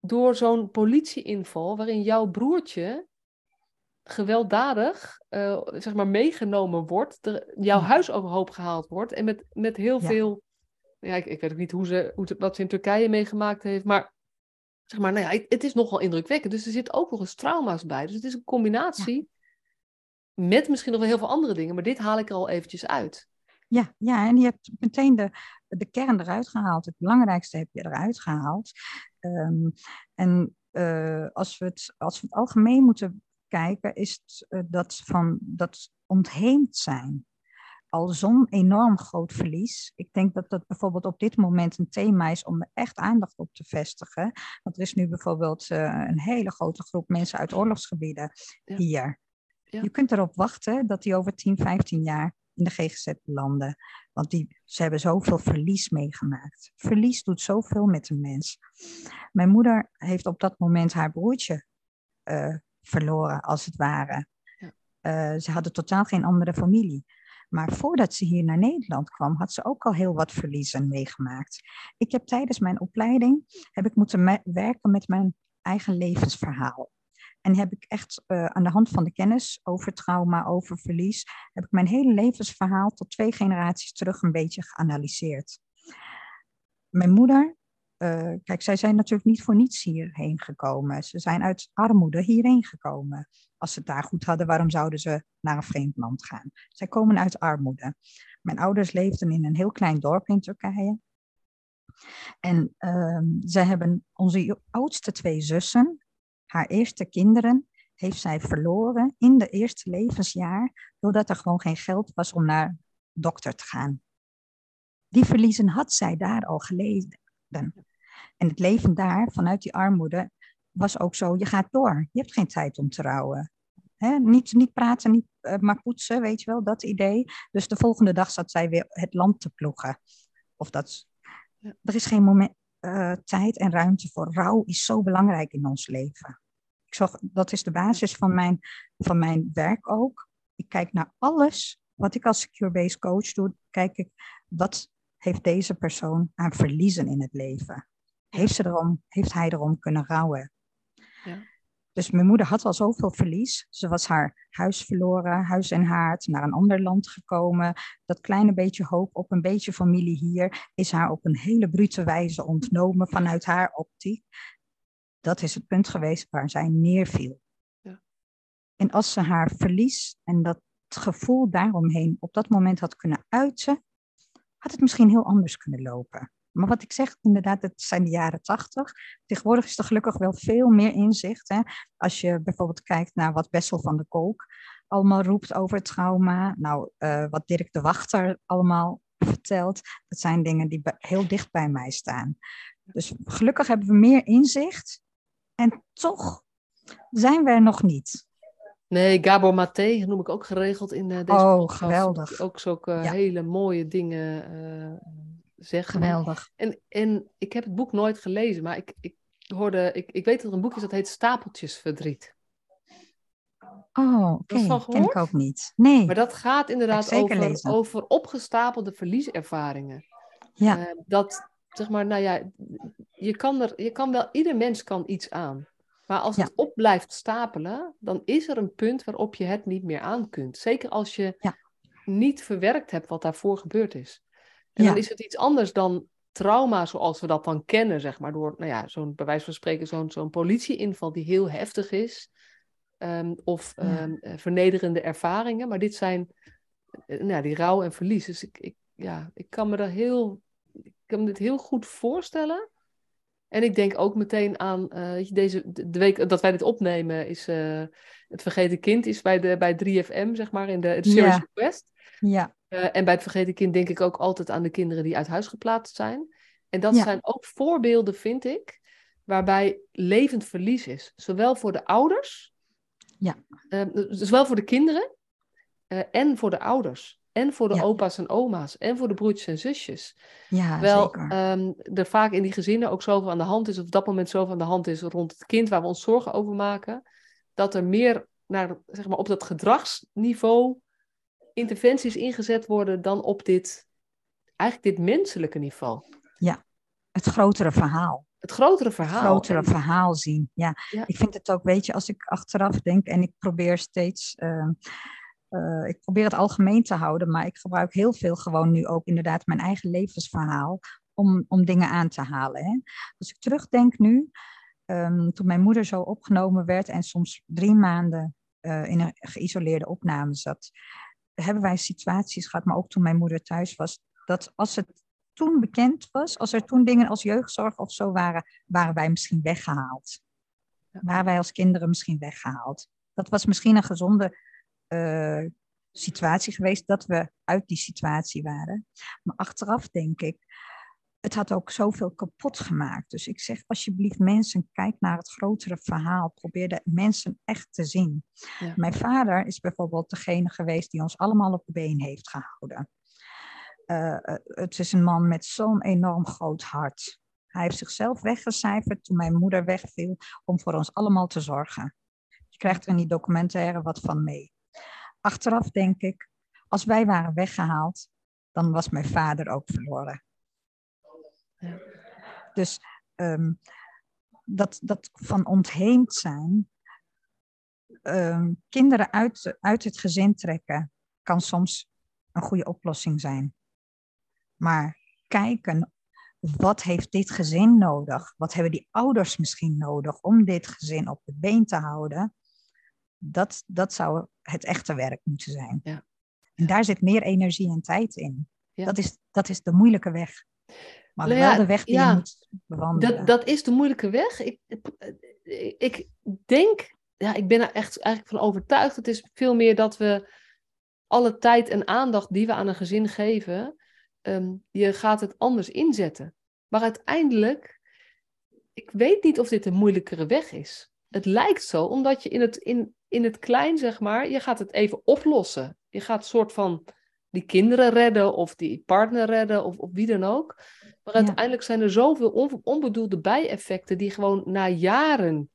door zo'n politieinval, waarin jouw broertje gewelddadig, uh, zeg maar, meegenomen wordt, jouw ja. huis overhoop gehaald wordt en met, met heel ja. veel, ja, ik, ik, weet ook niet hoe ze, hoe, wat ze in Turkije meegemaakt heeft, maar zeg maar, nou ja, het is nogal indrukwekkend. Dus er zit ook nog eens trauma's bij. Dus het is een combinatie met misschien nog wel heel veel andere dingen, maar dit haal ik er al eventjes uit. Ja, ja en je hebt meteen de, de kern eruit gehaald. Het belangrijkste heb je eruit gehaald. Um, en uh, als, we het, als we het algemeen moeten kijken, is het, uh, dat van dat ontheemd zijn al zo'n enorm groot verlies. Ik denk dat dat bijvoorbeeld op dit moment een thema is om er echt aandacht op te vestigen. Want er is nu bijvoorbeeld uh, een hele grote groep mensen uit oorlogsgebieden ja. hier. Ja. Je kunt erop wachten dat die over 10, 15 jaar in de GGZ landen. Want die, ze hebben zoveel verlies meegemaakt. Verlies doet zoveel met een mens. Mijn moeder heeft op dat moment haar broertje uh, verloren, als het ware. Ja. Uh, ze hadden totaal geen andere familie. Maar voordat ze hier naar Nederland kwam, had ze ook al heel wat verliezen meegemaakt. Ik heb tijdens mijn opleiding heb ik moeten werken met mijn eigen levensverhaal. En heb ik echt uh, aan de hand van de kennis over trauma, over verlies, heb ik mijn hele levensverhaal tot twee generaties terug een beetje geanalyseerd. Mijn moeder, uh, kijk, zij zijn natuurlijk niet voor niets hierheen gekomen. Ze zijn uit armoede hierheen gekomen. Als ze het daar goed hadden, waarom zouden ze naar een vreemd land gaan? Zij komen uit armoede. Mijn ouders leefden in een heel klein dorp in Turkije. En uh, ze hebben onze oudste twee zussen, haar eerste kinderen heeft zij verloren in de eerste levensjaar, doordat er gewoon geen geld was om naar dokter te gaan. Die verliezen had zij daar al geleden. En het leven daar, vanuit die armoede, was ook zo, je gaat door. Je hebt geen tijd om te rouwen. niet, niet praten, niet, uh, maar poetsen, weet je wel, dat idee. Dus de volgende dag zat zij weer het land te ploegen. Of dat, er is geen moment, uh, tijd en ruimte voor. Rouw is zo belangrijk in ons leven. Ik zag, dat is de basis van mijn, van mijn werk ook. Ik kijk naar alles wat ik als secure-based coach doe. Kijk ik, wat heeft deze persoon aan verliezen in het leven? Heeft, ze erom, heeft hij erom kunnen rouwen? Ja. Dus mijn moeder had al zoveel verlies. Ze was haar huis verloren, huis en haard, naar een ander land gekomen. Dat kleine beetje hoop op een beetje familie hier is haar op een hele brute wijze ontnomen vanuit haar optiek. Dat is het punt geweest waar zij neerviel. Ja. En als ze haar verlies en dat gevoel daaromheen op dat moment had kunnen uiten, had het misschien heel anders kunnen lopen. Maar wat ik zeg, inderdaad, het zijn de jaren tachtig. Tegenwoordig is er gelukkig wel veel meer inzicht. Hè? Als je bijvoorbeeld kijkt naar wat Bessel van de Kolk allemaal roept over trauma. Nou, uh, wat Dirk de Wachter allemaal vertelt. Dat zijn dingen die heel dicht bij mij staan. Dus gelukkig hebben we meer inzicht. En toch zijn we er nog niet. Nee, Gabor Maté noem ik ook geregeld in uh, deze Oh, geweldig. Ook zulke ja. hele mooie dingen uh, zeggen. Geweldig. En, en ik heb het boek nooit gelezen, maar ik, ik hoorde, ik, ik weet dat er een boek is dat heet Stapeltjesverdriet. Oh, oké. Okay. ken ik ook niet. Nee. Maar dat gaat inderdaad over, over opgestapelde verlieservaringen. Ja. Uh, dat, zeg maar, nou ja, je kan, er, je kan wel, ieder mens kan iets aan. Maar als het op blijft stapelen, dan is er een punt waarop je het niet meer aan kunt. Zeker als je ja. niet verwerkt hebt wat daarvoor gebeurd is. En dan is het iets anders dan trauma zoals we dat dan kennen, zeg maar, door, nou ja, zo'n, bij wijze van spreken, zo'n, zo'n politieinval die heel heftig is. Um, of um, vernederende ervaringen. Maar dit zijn, uh, nou, die rouw en verlies. Dus ik, ik, ja, ik kan me daar heel, ik kan me dit heel goed voorstellen. En ik denk ook meteen aan uh, deze, de week dat wij dit opnemen, is uh, het vergeten kind is bij, de, bij 3FM, zeg maar, in de, de Series ja. Request. Ja. Uh, en bij het vergeten kind denk ik ook altijd aan de kinderen die uit huis geplaatst zijn. En dat ja. zijn ook voorbeelden, vind ik, waarbij levend verlies is. Zowel voor de ouders, ja. zowel voor de kinderen en voor de ouders. En voor de ja. opa's en oma's. En voor de broertjes en zusjes. Ja, Wel, zeker. Um, er vaak in die gezinnen ook zoveel aan de hand is. Of op dat moment zoveel aan de hand is rond het kind waar we ons zorgen over maken. Dat er meer naar, zeg maar, op dat gedragsniveau interventies ingezet worden dan op dit, eigenlijk dit menselijke niveau. Ja, het grotere verhaal. Het grotere verhaal. Het grotere en... verhaal zien, ja. ja. Ik vind het ook, weet je, als ik achteraf denk en ik probeer steeds... Uh, uh, ik probeer het algemeen te houden, maar ik gebruik heel veel gewoon nu ook inderdaad mijn eigen levensverhaal om, om dingen aan te halen. Hè. Als ik terugdenk nu, um, toen mijn moeder zo opgenomen werd en soms drie maanden uh, in een geïsoleerde opname zat, hebben wij situaties gehad, maar ook toen mijn moeder thuis was, dat als het toen bekend was, als er toen dingen als jeugdzorg of zo waren, waren wij misschien weggehaald. Waren wij als kinderen misschien weggehaald. Dat was misschien een gezonde uh, situatie geweest dat we uit die situatie waren. Maar achteraf denk ik, het had ook zoveel kapot gemaakt. Dus ik zeg alsjeblieft mensen, kijk naar het grotere verhaal. Probeer de mensen echt te zien. Ja. Mijn vader is bijvoorbeeld degene geweest die ons allemaal op de been heeft gehouden. Uh, het is een man met zo'n enorm groot hart. Hij heeft zichzelf weggecijferd toen mijn moeder wegviel om voor ons allemaal te zorgen. Je krijgt er in die documentaire wat van mee achteraf denk ik, als wij waren weggehaald, dan was mijn vader ook verloren. Ja. Dus um, dat, dat van ontheemd zijn, ehm, kinderen uit, uit het gezin trekken kan soms een goede oplossing zijn. Maar kijken, wat heeft dit gezin nodig? Wat hebben die ouders misschien nodig om dit gezin op de been te houden? Dat, dat zou het echte werk moeten zijn. Ja. En daar zit meer energie en tijd in. Dat, is, dat is de moeilijke weg. Maar nou wel de weg die je moet bewandelen. Dat, dat is de moeilijke weg. Ik, ik denk, ja, ik ben er echt eigenlijk van overtuigd. Het is veel meer dat we alle tijd en aandacht die we aan een gezin geven, um, je gaat het anders inzetten. Maar uiteindelijk, ik weet niet of dit een moeilijkere weg is. Het lijkt zo, omdat je in het, in, in het klein, zeg maar, je gaat het even oplossen. Je gaat een soort van die kinderen redden of die partner redden of, of wie dan ook. Maar uiteindelijk zijn er zoveel onbedoelde bijeffecten die gewoon na jaren,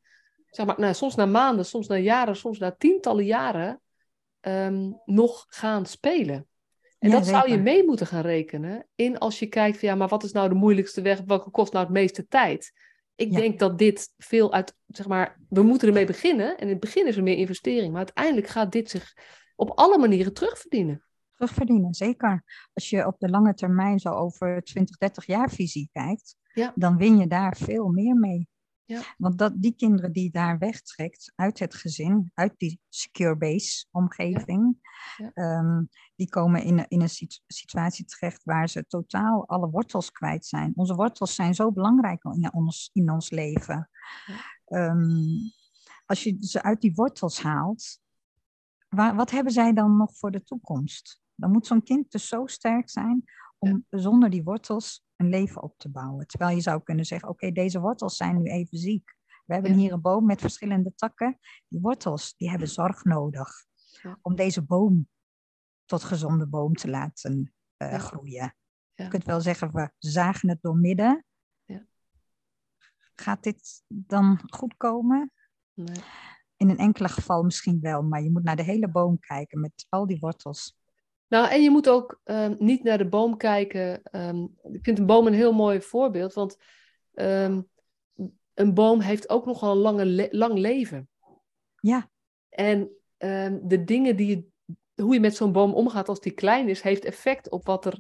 zeg maar, nou, soms na maanden, soms na jaren, soms na tientallen jaren, ehm, nog gaan spelen. En dat zou je mee moeten gaan rekenen in als je kijkt van ja, maar wat is nou de moeilijkste weg, welke kost nou het meeste tijd? Ik denk dat dit veel uit, zeg maar, we moeten ermee beginnen en in het begin is er meer investering, maar uiteindelijk gaat dit zich op alle manieren terugverdienen. Terugverdienen, zeker. Als je op de lange termijn zo over 20, 30 jaar visie kijkt, dan win je daar veel meer mee. Ja. Want dat, die kinderen die daar wegtrekt uit het gezin, uit die secure base omgeving, ehm, die komen in, in een situatie terecht waar ze totaal alle wortels kwijt zijn. Onze wortels zijn zo belangrijk in ons, in ons leven. Ehm, als je ze uit die wortels haalt, waar, wat hebben zij dan nog voor de toekomst? Dan moet zo'n kind dus zo sterk zijn om zonder die wortels een leven op te bouwen. Terwijl je zou kunnen zeggen, oké, deze wortels zijn nu even ziek. We hebben hier een boom met verschillende takken. Die wortels, die hebben zorg nodig om deze boom tot gezonde boom te laten uh, groeien. Je kunt wel zeggen, we zagen het door midden. Gaat dit dan goed komen? Nee. In een enkele geval misschien wel, maar je moet naar de hele boom kijken met al die wortels. Nou, en je moet ook ehm, niet naar de boom kijken. Ehm, ik vind een boom een heel mooi voorbeeld, want ehm, een boom heeft ook nogal een lange lang leven. Ja. En de dingen die je, hoe je met zo'n boom omgaat als die klein is, heeft effect op wat er,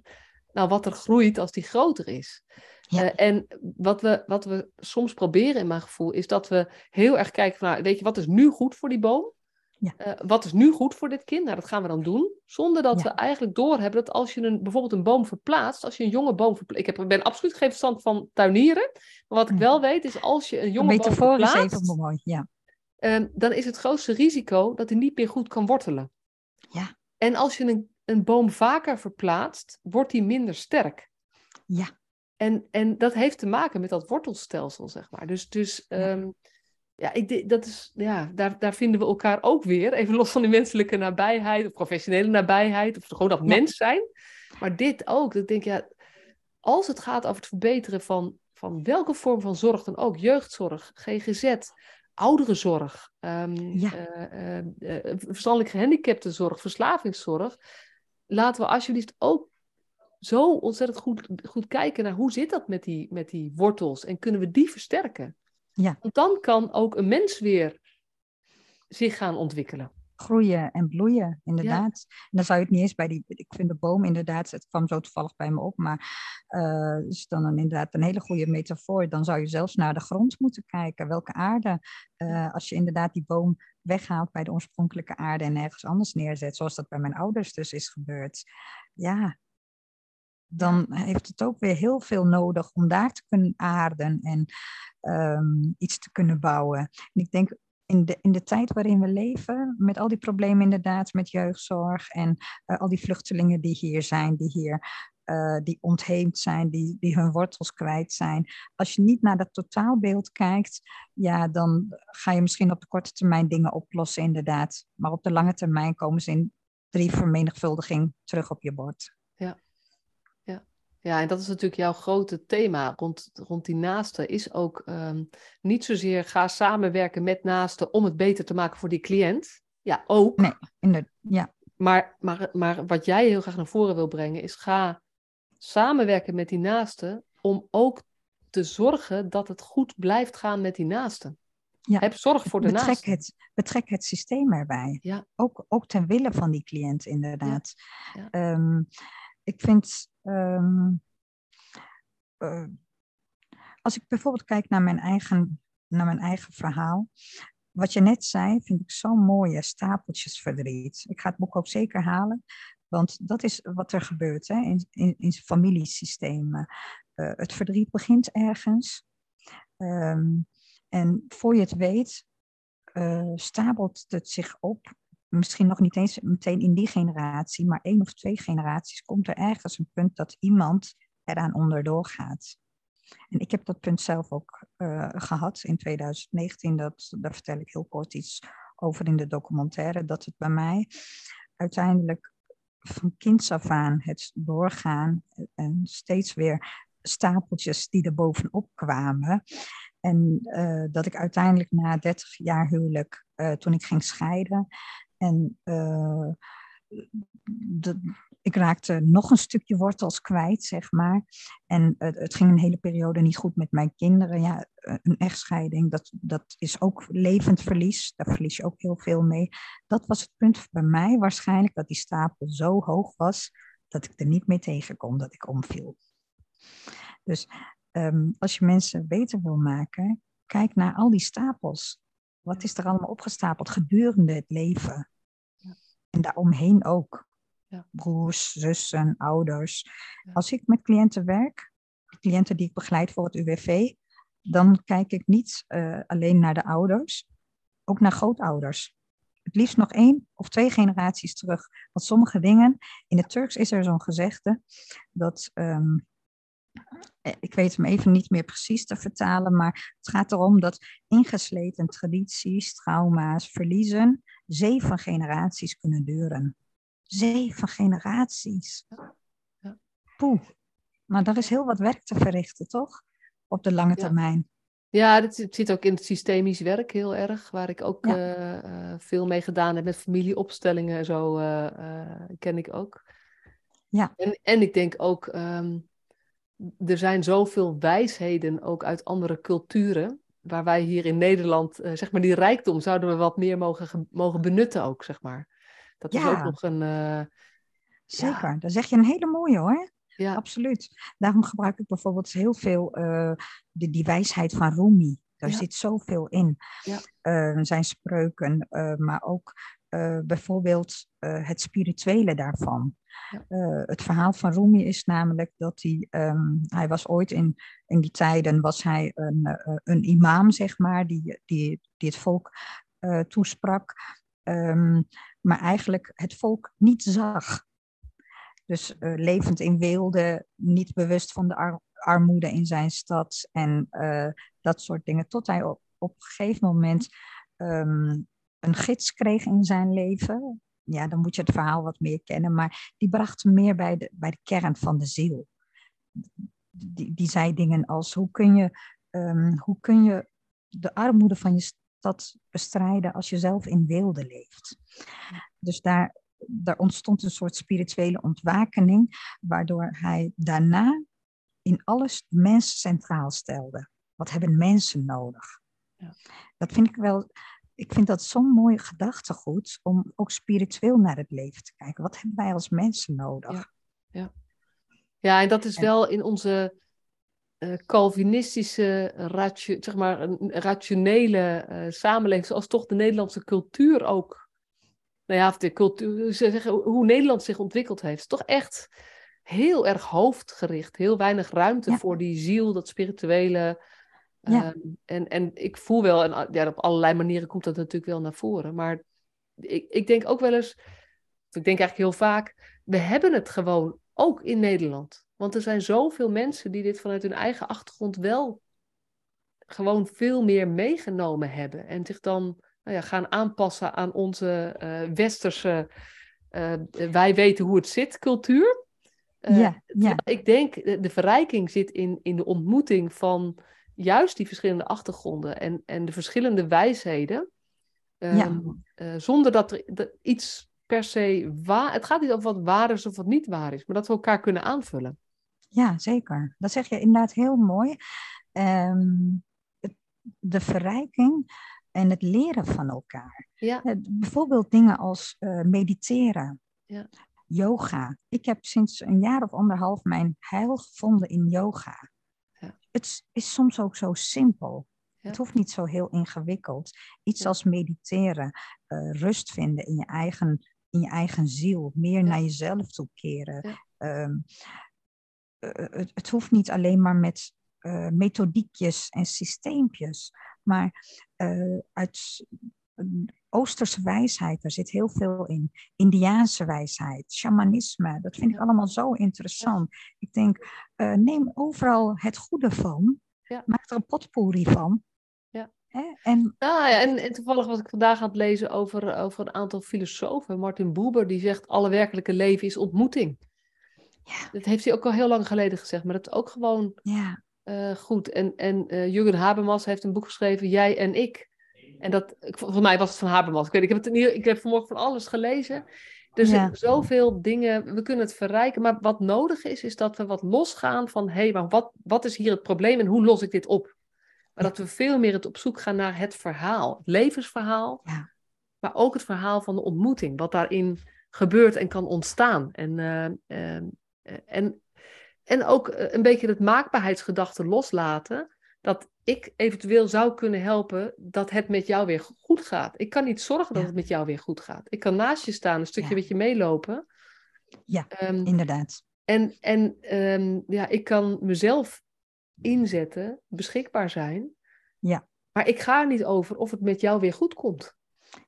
nou, wat er groeit als die groter is. Ja. Uh, en wat we, wat we soms proberen in mijn gevoel, is dat we heel erg kijken van, nou, weet je, wat is nu goed voor die boom? Ja. Uh, wat is nu goed voor dit kind? Nou, dat gaan we dan doen. Zonder dat we eigenlijk doorhebben dat als je een, bijvoorbeeld een boom verplaatst, als je een jonge boom verplaatst. Ik heb, ben absoluut geen verstand van tuinieren. Maar wat ik wel weet is als je een jonge boom verplaatst. Is even mooi, ja. Uh, dan is het grootste risico dat hij niet meer goed kan wortelen. Ja. En als je een, een boom vaker verplaatst, wordt hij minder sterk. Ja. En, en dat heeft te maken met dat wortelstelsel, zeg maar. Dus, dus um, ja, ik, dat is, ja daar, daar vinden we elkaar ook weer. Even los van die menselijke nabijheid of professionele nabijheid. Of gewoon dat mens zijn. Maar dit ook. Ik denk, ja, als het gaat over het verbeteren van, van welke vorm van zorg dan ook. Jeugdzorg, GGZ, ouderenzorg. Um, ja. uh, uh, verstandelijk gehandicaptenzorg, verslavingszorg. Laten we alsjeblieft ook zo ontzettend goed, goed kijken naar hoe zit dat met die, met die wortels. En kunnen we die versterken? Ja. Want dan kan ook een mens weer zich gaan ontwikkelen. Groeien en bloeien, inderdaad. En dan zou je het niet eens bij die. Ik vind de boom inderdaad, het kwam zo toevallig bij me op, maar uh, is dan een, inderdaad een hele goede metafoor. Dan zou je zelfs naar de grond moeten kijken. Welke aarde, uh, als je inderdaad die boom weghaalt bij de oorspronkelijke aarde en ergens anders neerzet, zoals dat bij mijn ouders dus is gebeurd. Ja, dan heeft het ook weer heel veel nodig om daar te kunnen aarden en um, iets te kunnen bouwen. En ik denk in de, in de tijd waarin we leven, met al die problemen inderdaad, met jeugdzorg en uh, al die vluchtelingen die hier zijn, die hier uh, die ontheemd zijn, die, die hun wortels kwijt zijn. Als je niet naar dat totaalbeeld kijkt, ja, dan ga je misschien op de korte termijn dingen oplossen, inderdaad. Maar op de lange termijn komen ze in drie vermenigvuldiging terug op je bord. Ja. Ja, en dat is natuurlijk jouw grote thema rond, rond die naasten. Is ook um, niet zozeer ga samenwerken met naasten om het beter te maken voor die cliënt. Ja, ook. Nee, inderdaad. Ja. Maar, maar, maar wat jij heel graag naar voren wil brengen is ga samenwerken met die naasten om ook te zorgen dat het goed blijft gaan met die naasten. Ja. Heb zorg voor de betrek Het, betrek het systeem erbij. Ja. Ook, ook ten wille van die cliënt, inderdaad. Ja. Ehm, ik vind. Ehm, eh, als ik bijvoorbeeld kijk naar mijn eigen, naar mijn eigen verhaal. Wat je net zei, vind ik zo'n mooie stapeltjes verdriet. Ik ga het boek ook zeker halen. Want dat is wat er gebeurt hè, in, in, in familiesystemen. Uh, het verdriet begint ergens. Um, en voor je het weet, uh, stapelt het zich op. Misschien nog niet eens meteen in die generatie, maar één of twee generaties komt er ergens een punt dat iemand eraan onderdoor gaat. En ik heb dat punt zelf ook uh, gehad in 2019. Dat, daar vertel ik heel kort iets over in de documentaire. Dat het bij mij uiteindelijk van kinds af aan het doorgaan en steeds weer stapeltjes die er bovenop kwamen. En uh, dat ik uiteindelijk na 30 jaar huwelijk, toen ik ging scheiden, en uh, de, ik raakte nog een stukje wortels kwijt, zeg maar. En het ging een hele periode niet goed met mijn kinderen. Ja, een echtscheiding, dat, dat is ook levend verlies. Daar verlies je ook heel veel mee. Dat was het punt bij mij waarschijnlijk, dat die stapel zo hoog was, dat ik er niet mee tegen kon, dat ik omviel. Dus um, als je mensen beter wil maken, kijk naar al die stapels. Wat is er allemaal opgestapeld gedurende het leven? Ja. En daaromheen ook. Ja. Broers, zussen, ouders. Ja. Als ik met cliënten werk, cliënten die ik begeleid voor het UWV, dan kijk ik niet uh, alleen naar de ouders, ook naar grootouders. Het liefst nog één of twee generaties terug. Want sommige dingen, in het Turks is er zo'n gezegde dat um, eh, ik weet hem even niet meer precies te vertalen, maar het gaat erom dat ingesleten tradities, trauma's, verliezen zeven generaties kunnen duren. Zeven generaties. Poeh. Maar daar is heel wat werk te verrichten, toch? Op de lange termijn. Ja, dat zit ook in het systemisch werk heel erg, waar ik ook uh, uh, veel mee gedaan heb met familieopstellingen en zo, uh, ken ik ook. Ja. En, en ik denk ook, um, er zijn zoveel wijsheden ook uit andere culturen, waar wij hier in Nederland, uh, zeg maar, die rijkdom zouden we wat meer mogen, mogen benutten ook, zeg maar. Dat is ook nog een... Uh, Zeker, ja. daar zeg je een hele mooie hoor. Ja. Absoluut. Daarom gebruik ik bijvoorbeeld heel veel uh, de, die wijsheid van Rumi. Daar ja. zit zoveel in. Ja. zijn spreuken, maar ook bijvoorbeeld het spirituele daarvan. Ja. Uh, het verhaal van Rumi is namelijk dat hij, um, hij was ooit in, in die tijden was hij een, een imam, zeg maar, die, die, die het volk toesprak, um, maar eigenlijk het volk niet zag. Dus levend in weelde, niet bewust van de ar armoede in zijn stad en dat soort dingen. Tot hij op, op een gegeven moment um, een gids kreeg in zijn leven, ja, dan moet je het verhaal wat meer kennen. Maar die bracht hem meer bij de, bij de kern van de ziel. Die, die zei dingen als: hoe kun, je, um, hoe kun je de armoede van je stad bestrijden als je zelf in weelde leeft? Dus daar, daar ontstond een soort spirituele ontwakening, waardoor hij daarna in alles mensen centraal stelde. Wat hebben mensen nodig? Ja. Dat vind ik wel ik vind dat zo'n mooi gedachtegoed om ook spiritueel naar het leven te kijken. Wat hebben wij als mensen nodig? Ja, ja. ja en dat is wel in onze uh, Calvinistische, ratio, zeg maar, een rationele uh, samenleving, zoals toch de Nederlandse cultuur ook. Nou ja, de cultuur, zeggen, hoe Nederland zich ontwikkeld heeft. Toch echt heel erg hoofdgericht. Heel weinig ruimte ja. voor die ziel, dat spirituele ja. Um, en, en ik voel wel, en ja, op allerlei manieren komt dat natuurlijk wel naar voren. Maar ik, ik denk ook wel eens, ik denk eigenlijk heel vaak, we hebben het gewoon ook in Nederland. Want er zijn zoveel mensen die dit vanuit hun eigen achtergrond wel gewoon veel meer meegenomen hebben. En zich dan nou ja, gaan aanpassen aan onze uh, westerse, uh, wij weten hoe het zit, cultuur. Uh, ja, ja. Ik denk, de, de verrijking zit in, in de ontmoeting van juist die verschillende achtergronden en, en de verschillende wijsheden. Um, ja. uh, zonder dat er dat iets per se waar. Het gaat niet over wat waar is of wat niet waar is, maar dat we elkaar kunnen aanvullen. Ja, zeker. Dat zeg je inderdaad heel mooi. Um, het, de verrijking en het leren van elkaar. Ja. Eh, bijvoorbeeld dingen als eh, mediteren, Ja. yoga. Ik heb sinds een jaar of anderhalf mijn heil gevonden in yoga. Het is- soms ook zo simpel. Ja. Het hoeft niet zo heel ingewikkeld. Iets Ja. als mediteren, eh, rust vinden in je eigen, in je eigen ziel, meer naar jezelf toe keren. Ehm, eh, het, het hoeft niet alleen maar met eh, methodiekjes en systeempjes, maar eh, uit eh, Oosterse wijsheid, daar zit heel veel in. Indiaanse wijsheid, shamanisme, dat vind ik allemaal zo interessant. Ik denk, eh, neem overal het goede van, Ja. maak er een potpourri van. Ja. Hè? En Nou ja, en, en toevallig was ik vandaag aan het lezen over, over een aantal filosofen. Martin Buber, die zegt alle werkelijke leven is ontmoeting. Ja. Dat heeft hij ook al heel lang geleden gezegd, maar dat is ook gewoon ja, eh, goed. En, en eh Jurgen Habermas heeft een boek geschreven, Jij en ik. En dat, volgens mij was het van Habermas. Ik, weet, ik, heb, het ik heb vanmorgen van alles gelezen. Dus Ja. zoveel dingen, we kunnen het verrijken. Maar wat nodig is, is dat we wat losgaan van... hé, hey, maar wat, wat is hier het probleem en hoe los ik dit op? Maar dat we veel meer het op zoek gaan naar het verhaal. Het levensverhaal. Ja. Maar ook het verhaal van de ontmoeting. Wat daarin gebeurt en kan ontstaan. En, eh, eh, en, en ook eh, een beetje het maakbaarheidsgedachte loslaten. Dat ik eventueel zou kunnen helpen dat het met jou weer goed gaat. Ik kan niet zorgen dat Ja. het met jou weer goed gaat. Ik kan naast je staan, een stukje Ja. met je meelopen. Ja, Ehm, inderdaad. en en ehm, ja, ik kan mezelf inzetten, beschikbaar zijn. Ja. Maar ik ga er niet over of het met jou weer goed komt.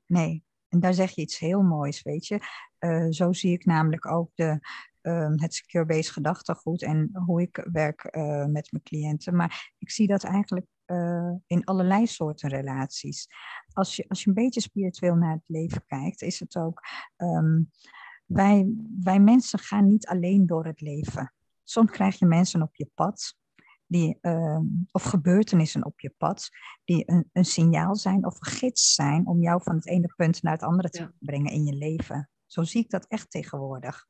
Nee, en daar zeg je iets heel moois, weet je. Eh, zo zie ik namelijk ook de, ehm, het secure-based gedachtegoed en hoe ik werk eh, met mijn cliënten. Maar ik zie dat eigenlijk eh, in allerlei soorten relaties. Als je, als je een beetje spiritueel naar het leven kijkt, is het ook... ehm, wij, wij mensen gaan niet alleen door het leven. Soms krijg je mensen op je pad, die, ehm, of gebeurtenissen op je pad, die een, een signaal zijn of een gids zijn om jou van het ene punt naar het andere te Ja. brengen in je leven. Zo zie ik dat echt tegenwoordig.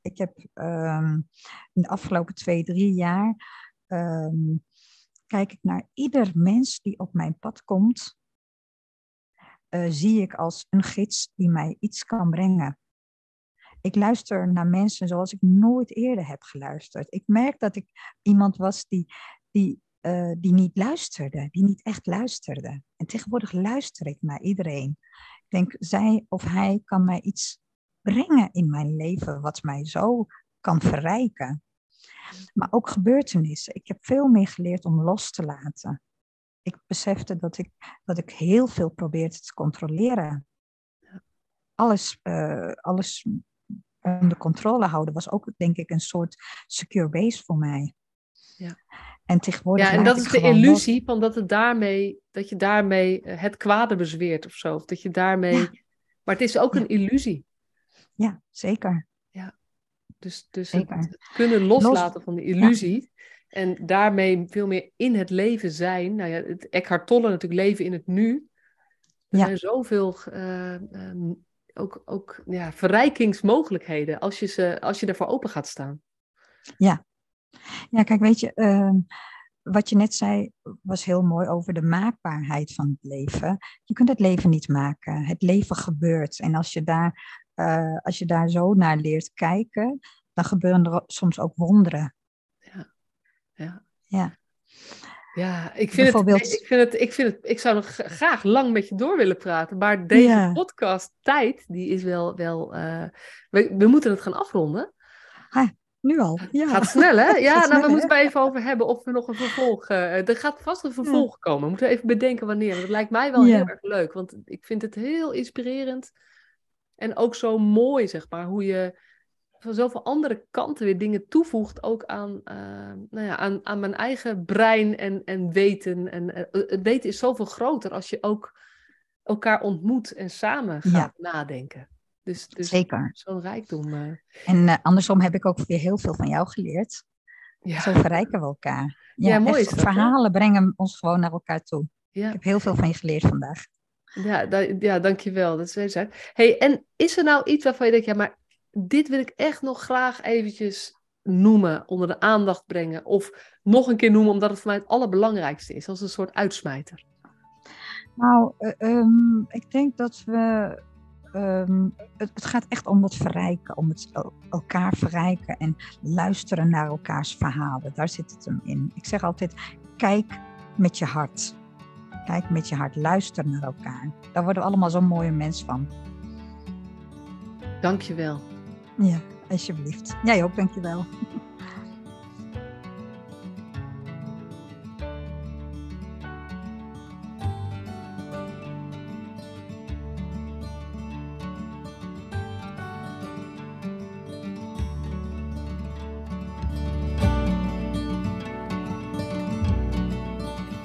Ik heb ehm, in de afgelopen twee, drie jaar ehm, kijk ik naar ieder mens die op mijn pad komt, eh, zie ik als een gids die mij iets kan brengen. Ik luister naar mensen zoals ik nooit eerder heb geluisterd. Ik merk dat ik iemand was die, die, eh, die niet luisterde, die niet echt luisterde. En tegenwoordig luister ik naar iedereen. Ik denk, zij of hij kan mij iets brengen in mijn leven wat mij zo kan verrijken. Maar ook gebeurtenissen. Ik heb veel meer geleerd om los te laten. Ik besefte dat ik, dat ik heel veel probeerde te controleren. Alles, eh, alles onder controle houden was ook, denk ik, een soort secure base voor mij. Ja. En tegenwoordig. Ja, en dat is de los. illusie van dat, het daarmee, dat je daarmee eh, het kwade bezweert of zo. Of dat je daarmee... Ja. Maar het is ook Ja. een illusie. Ja, zeker. Dus, dus het, Zeker. het kunnen loslaten van de illusie. En daarmee veel meer in het leven zijn. Nou ja, het Eckhart Tolle natuurlijk leven in het nu. Er Ja. zijn zoveel eh, ehm, ook, ook, ja, verrijkingsmogelijkheden als je, ze, als je ervoor open gaat staan. Ja, kijk, weet je, ehm, wat je net zei was heel mooi over de maakbaarheid van het leven. Je kunt het leven niet maken. Het leven gebeurt. En als je daar, eh, als je daar zo naar leert kijken, dan gebeuren er soms ook wonderen. Ja. Ja. Ja, ik vind, het, Bijvoorbeeld- ik, vind het, ik vind het, ik zou nog graag lang met je door willen praten, maar deze Ja. podcast tijd, die is wel, wel eh, we, we moeten het gaan afronden. Nu al. Ja. Gaat snel, hè? Ja, nou, we moeten het even over hebben of we nog een vervolg... eh, er gaat vast een vervolg komen. We moeten even bedenken wanneer. Want dat lijkt mij wel Ja. heel erg leuk. Want ik vind het heel inspirerend. En ook zo mooi, zeg maar. Hoe je van zoveel andere kanten weer dingen toevoegt. Ook aan, eh, nou ja, aan, aan mijn eigen brein en, en weten. En eh, het weten is zoveel groter als je ook elkaar ontmoet en samen gaat nadenken. Dus, dus Zeker. zo'n rijkdom. eh, En eh, andersom heb ik ook weer heel veel van jou geleerd. ja. Zo verrijken we elkaar. Ja, mooi echt, is dat, hè? verhalen brengen ons gewoon naar elkaar toe. Ik heb heel veel van je geleerd vandaag. Ja, da- ja, dankjewel. Dat is wederzijds. Hey, en is er nou iets waarvan je denkt, ja, maar dit wil ik echt nog graag eventjes noemen, onder de aandacht brengen of nog een keer noemen omdat het voor mij het allerbelangrijkste is, als een soort uitsmijter? Nou, eh, ehm, ik denk dat we. Ehm, het, het, gaat echt om het verrijken, om het elkaar verrijken en luisteren naar elkaars verhalen. Daar zit het hem in. Ik zeg altijd: kijk met je hart. Kijk met je hart, luister naar elkaar. Daar worden we allemaal zo'n mooie mens van. Dankjewel. Ja, alsjeblieft. Jij ook, dankjewel.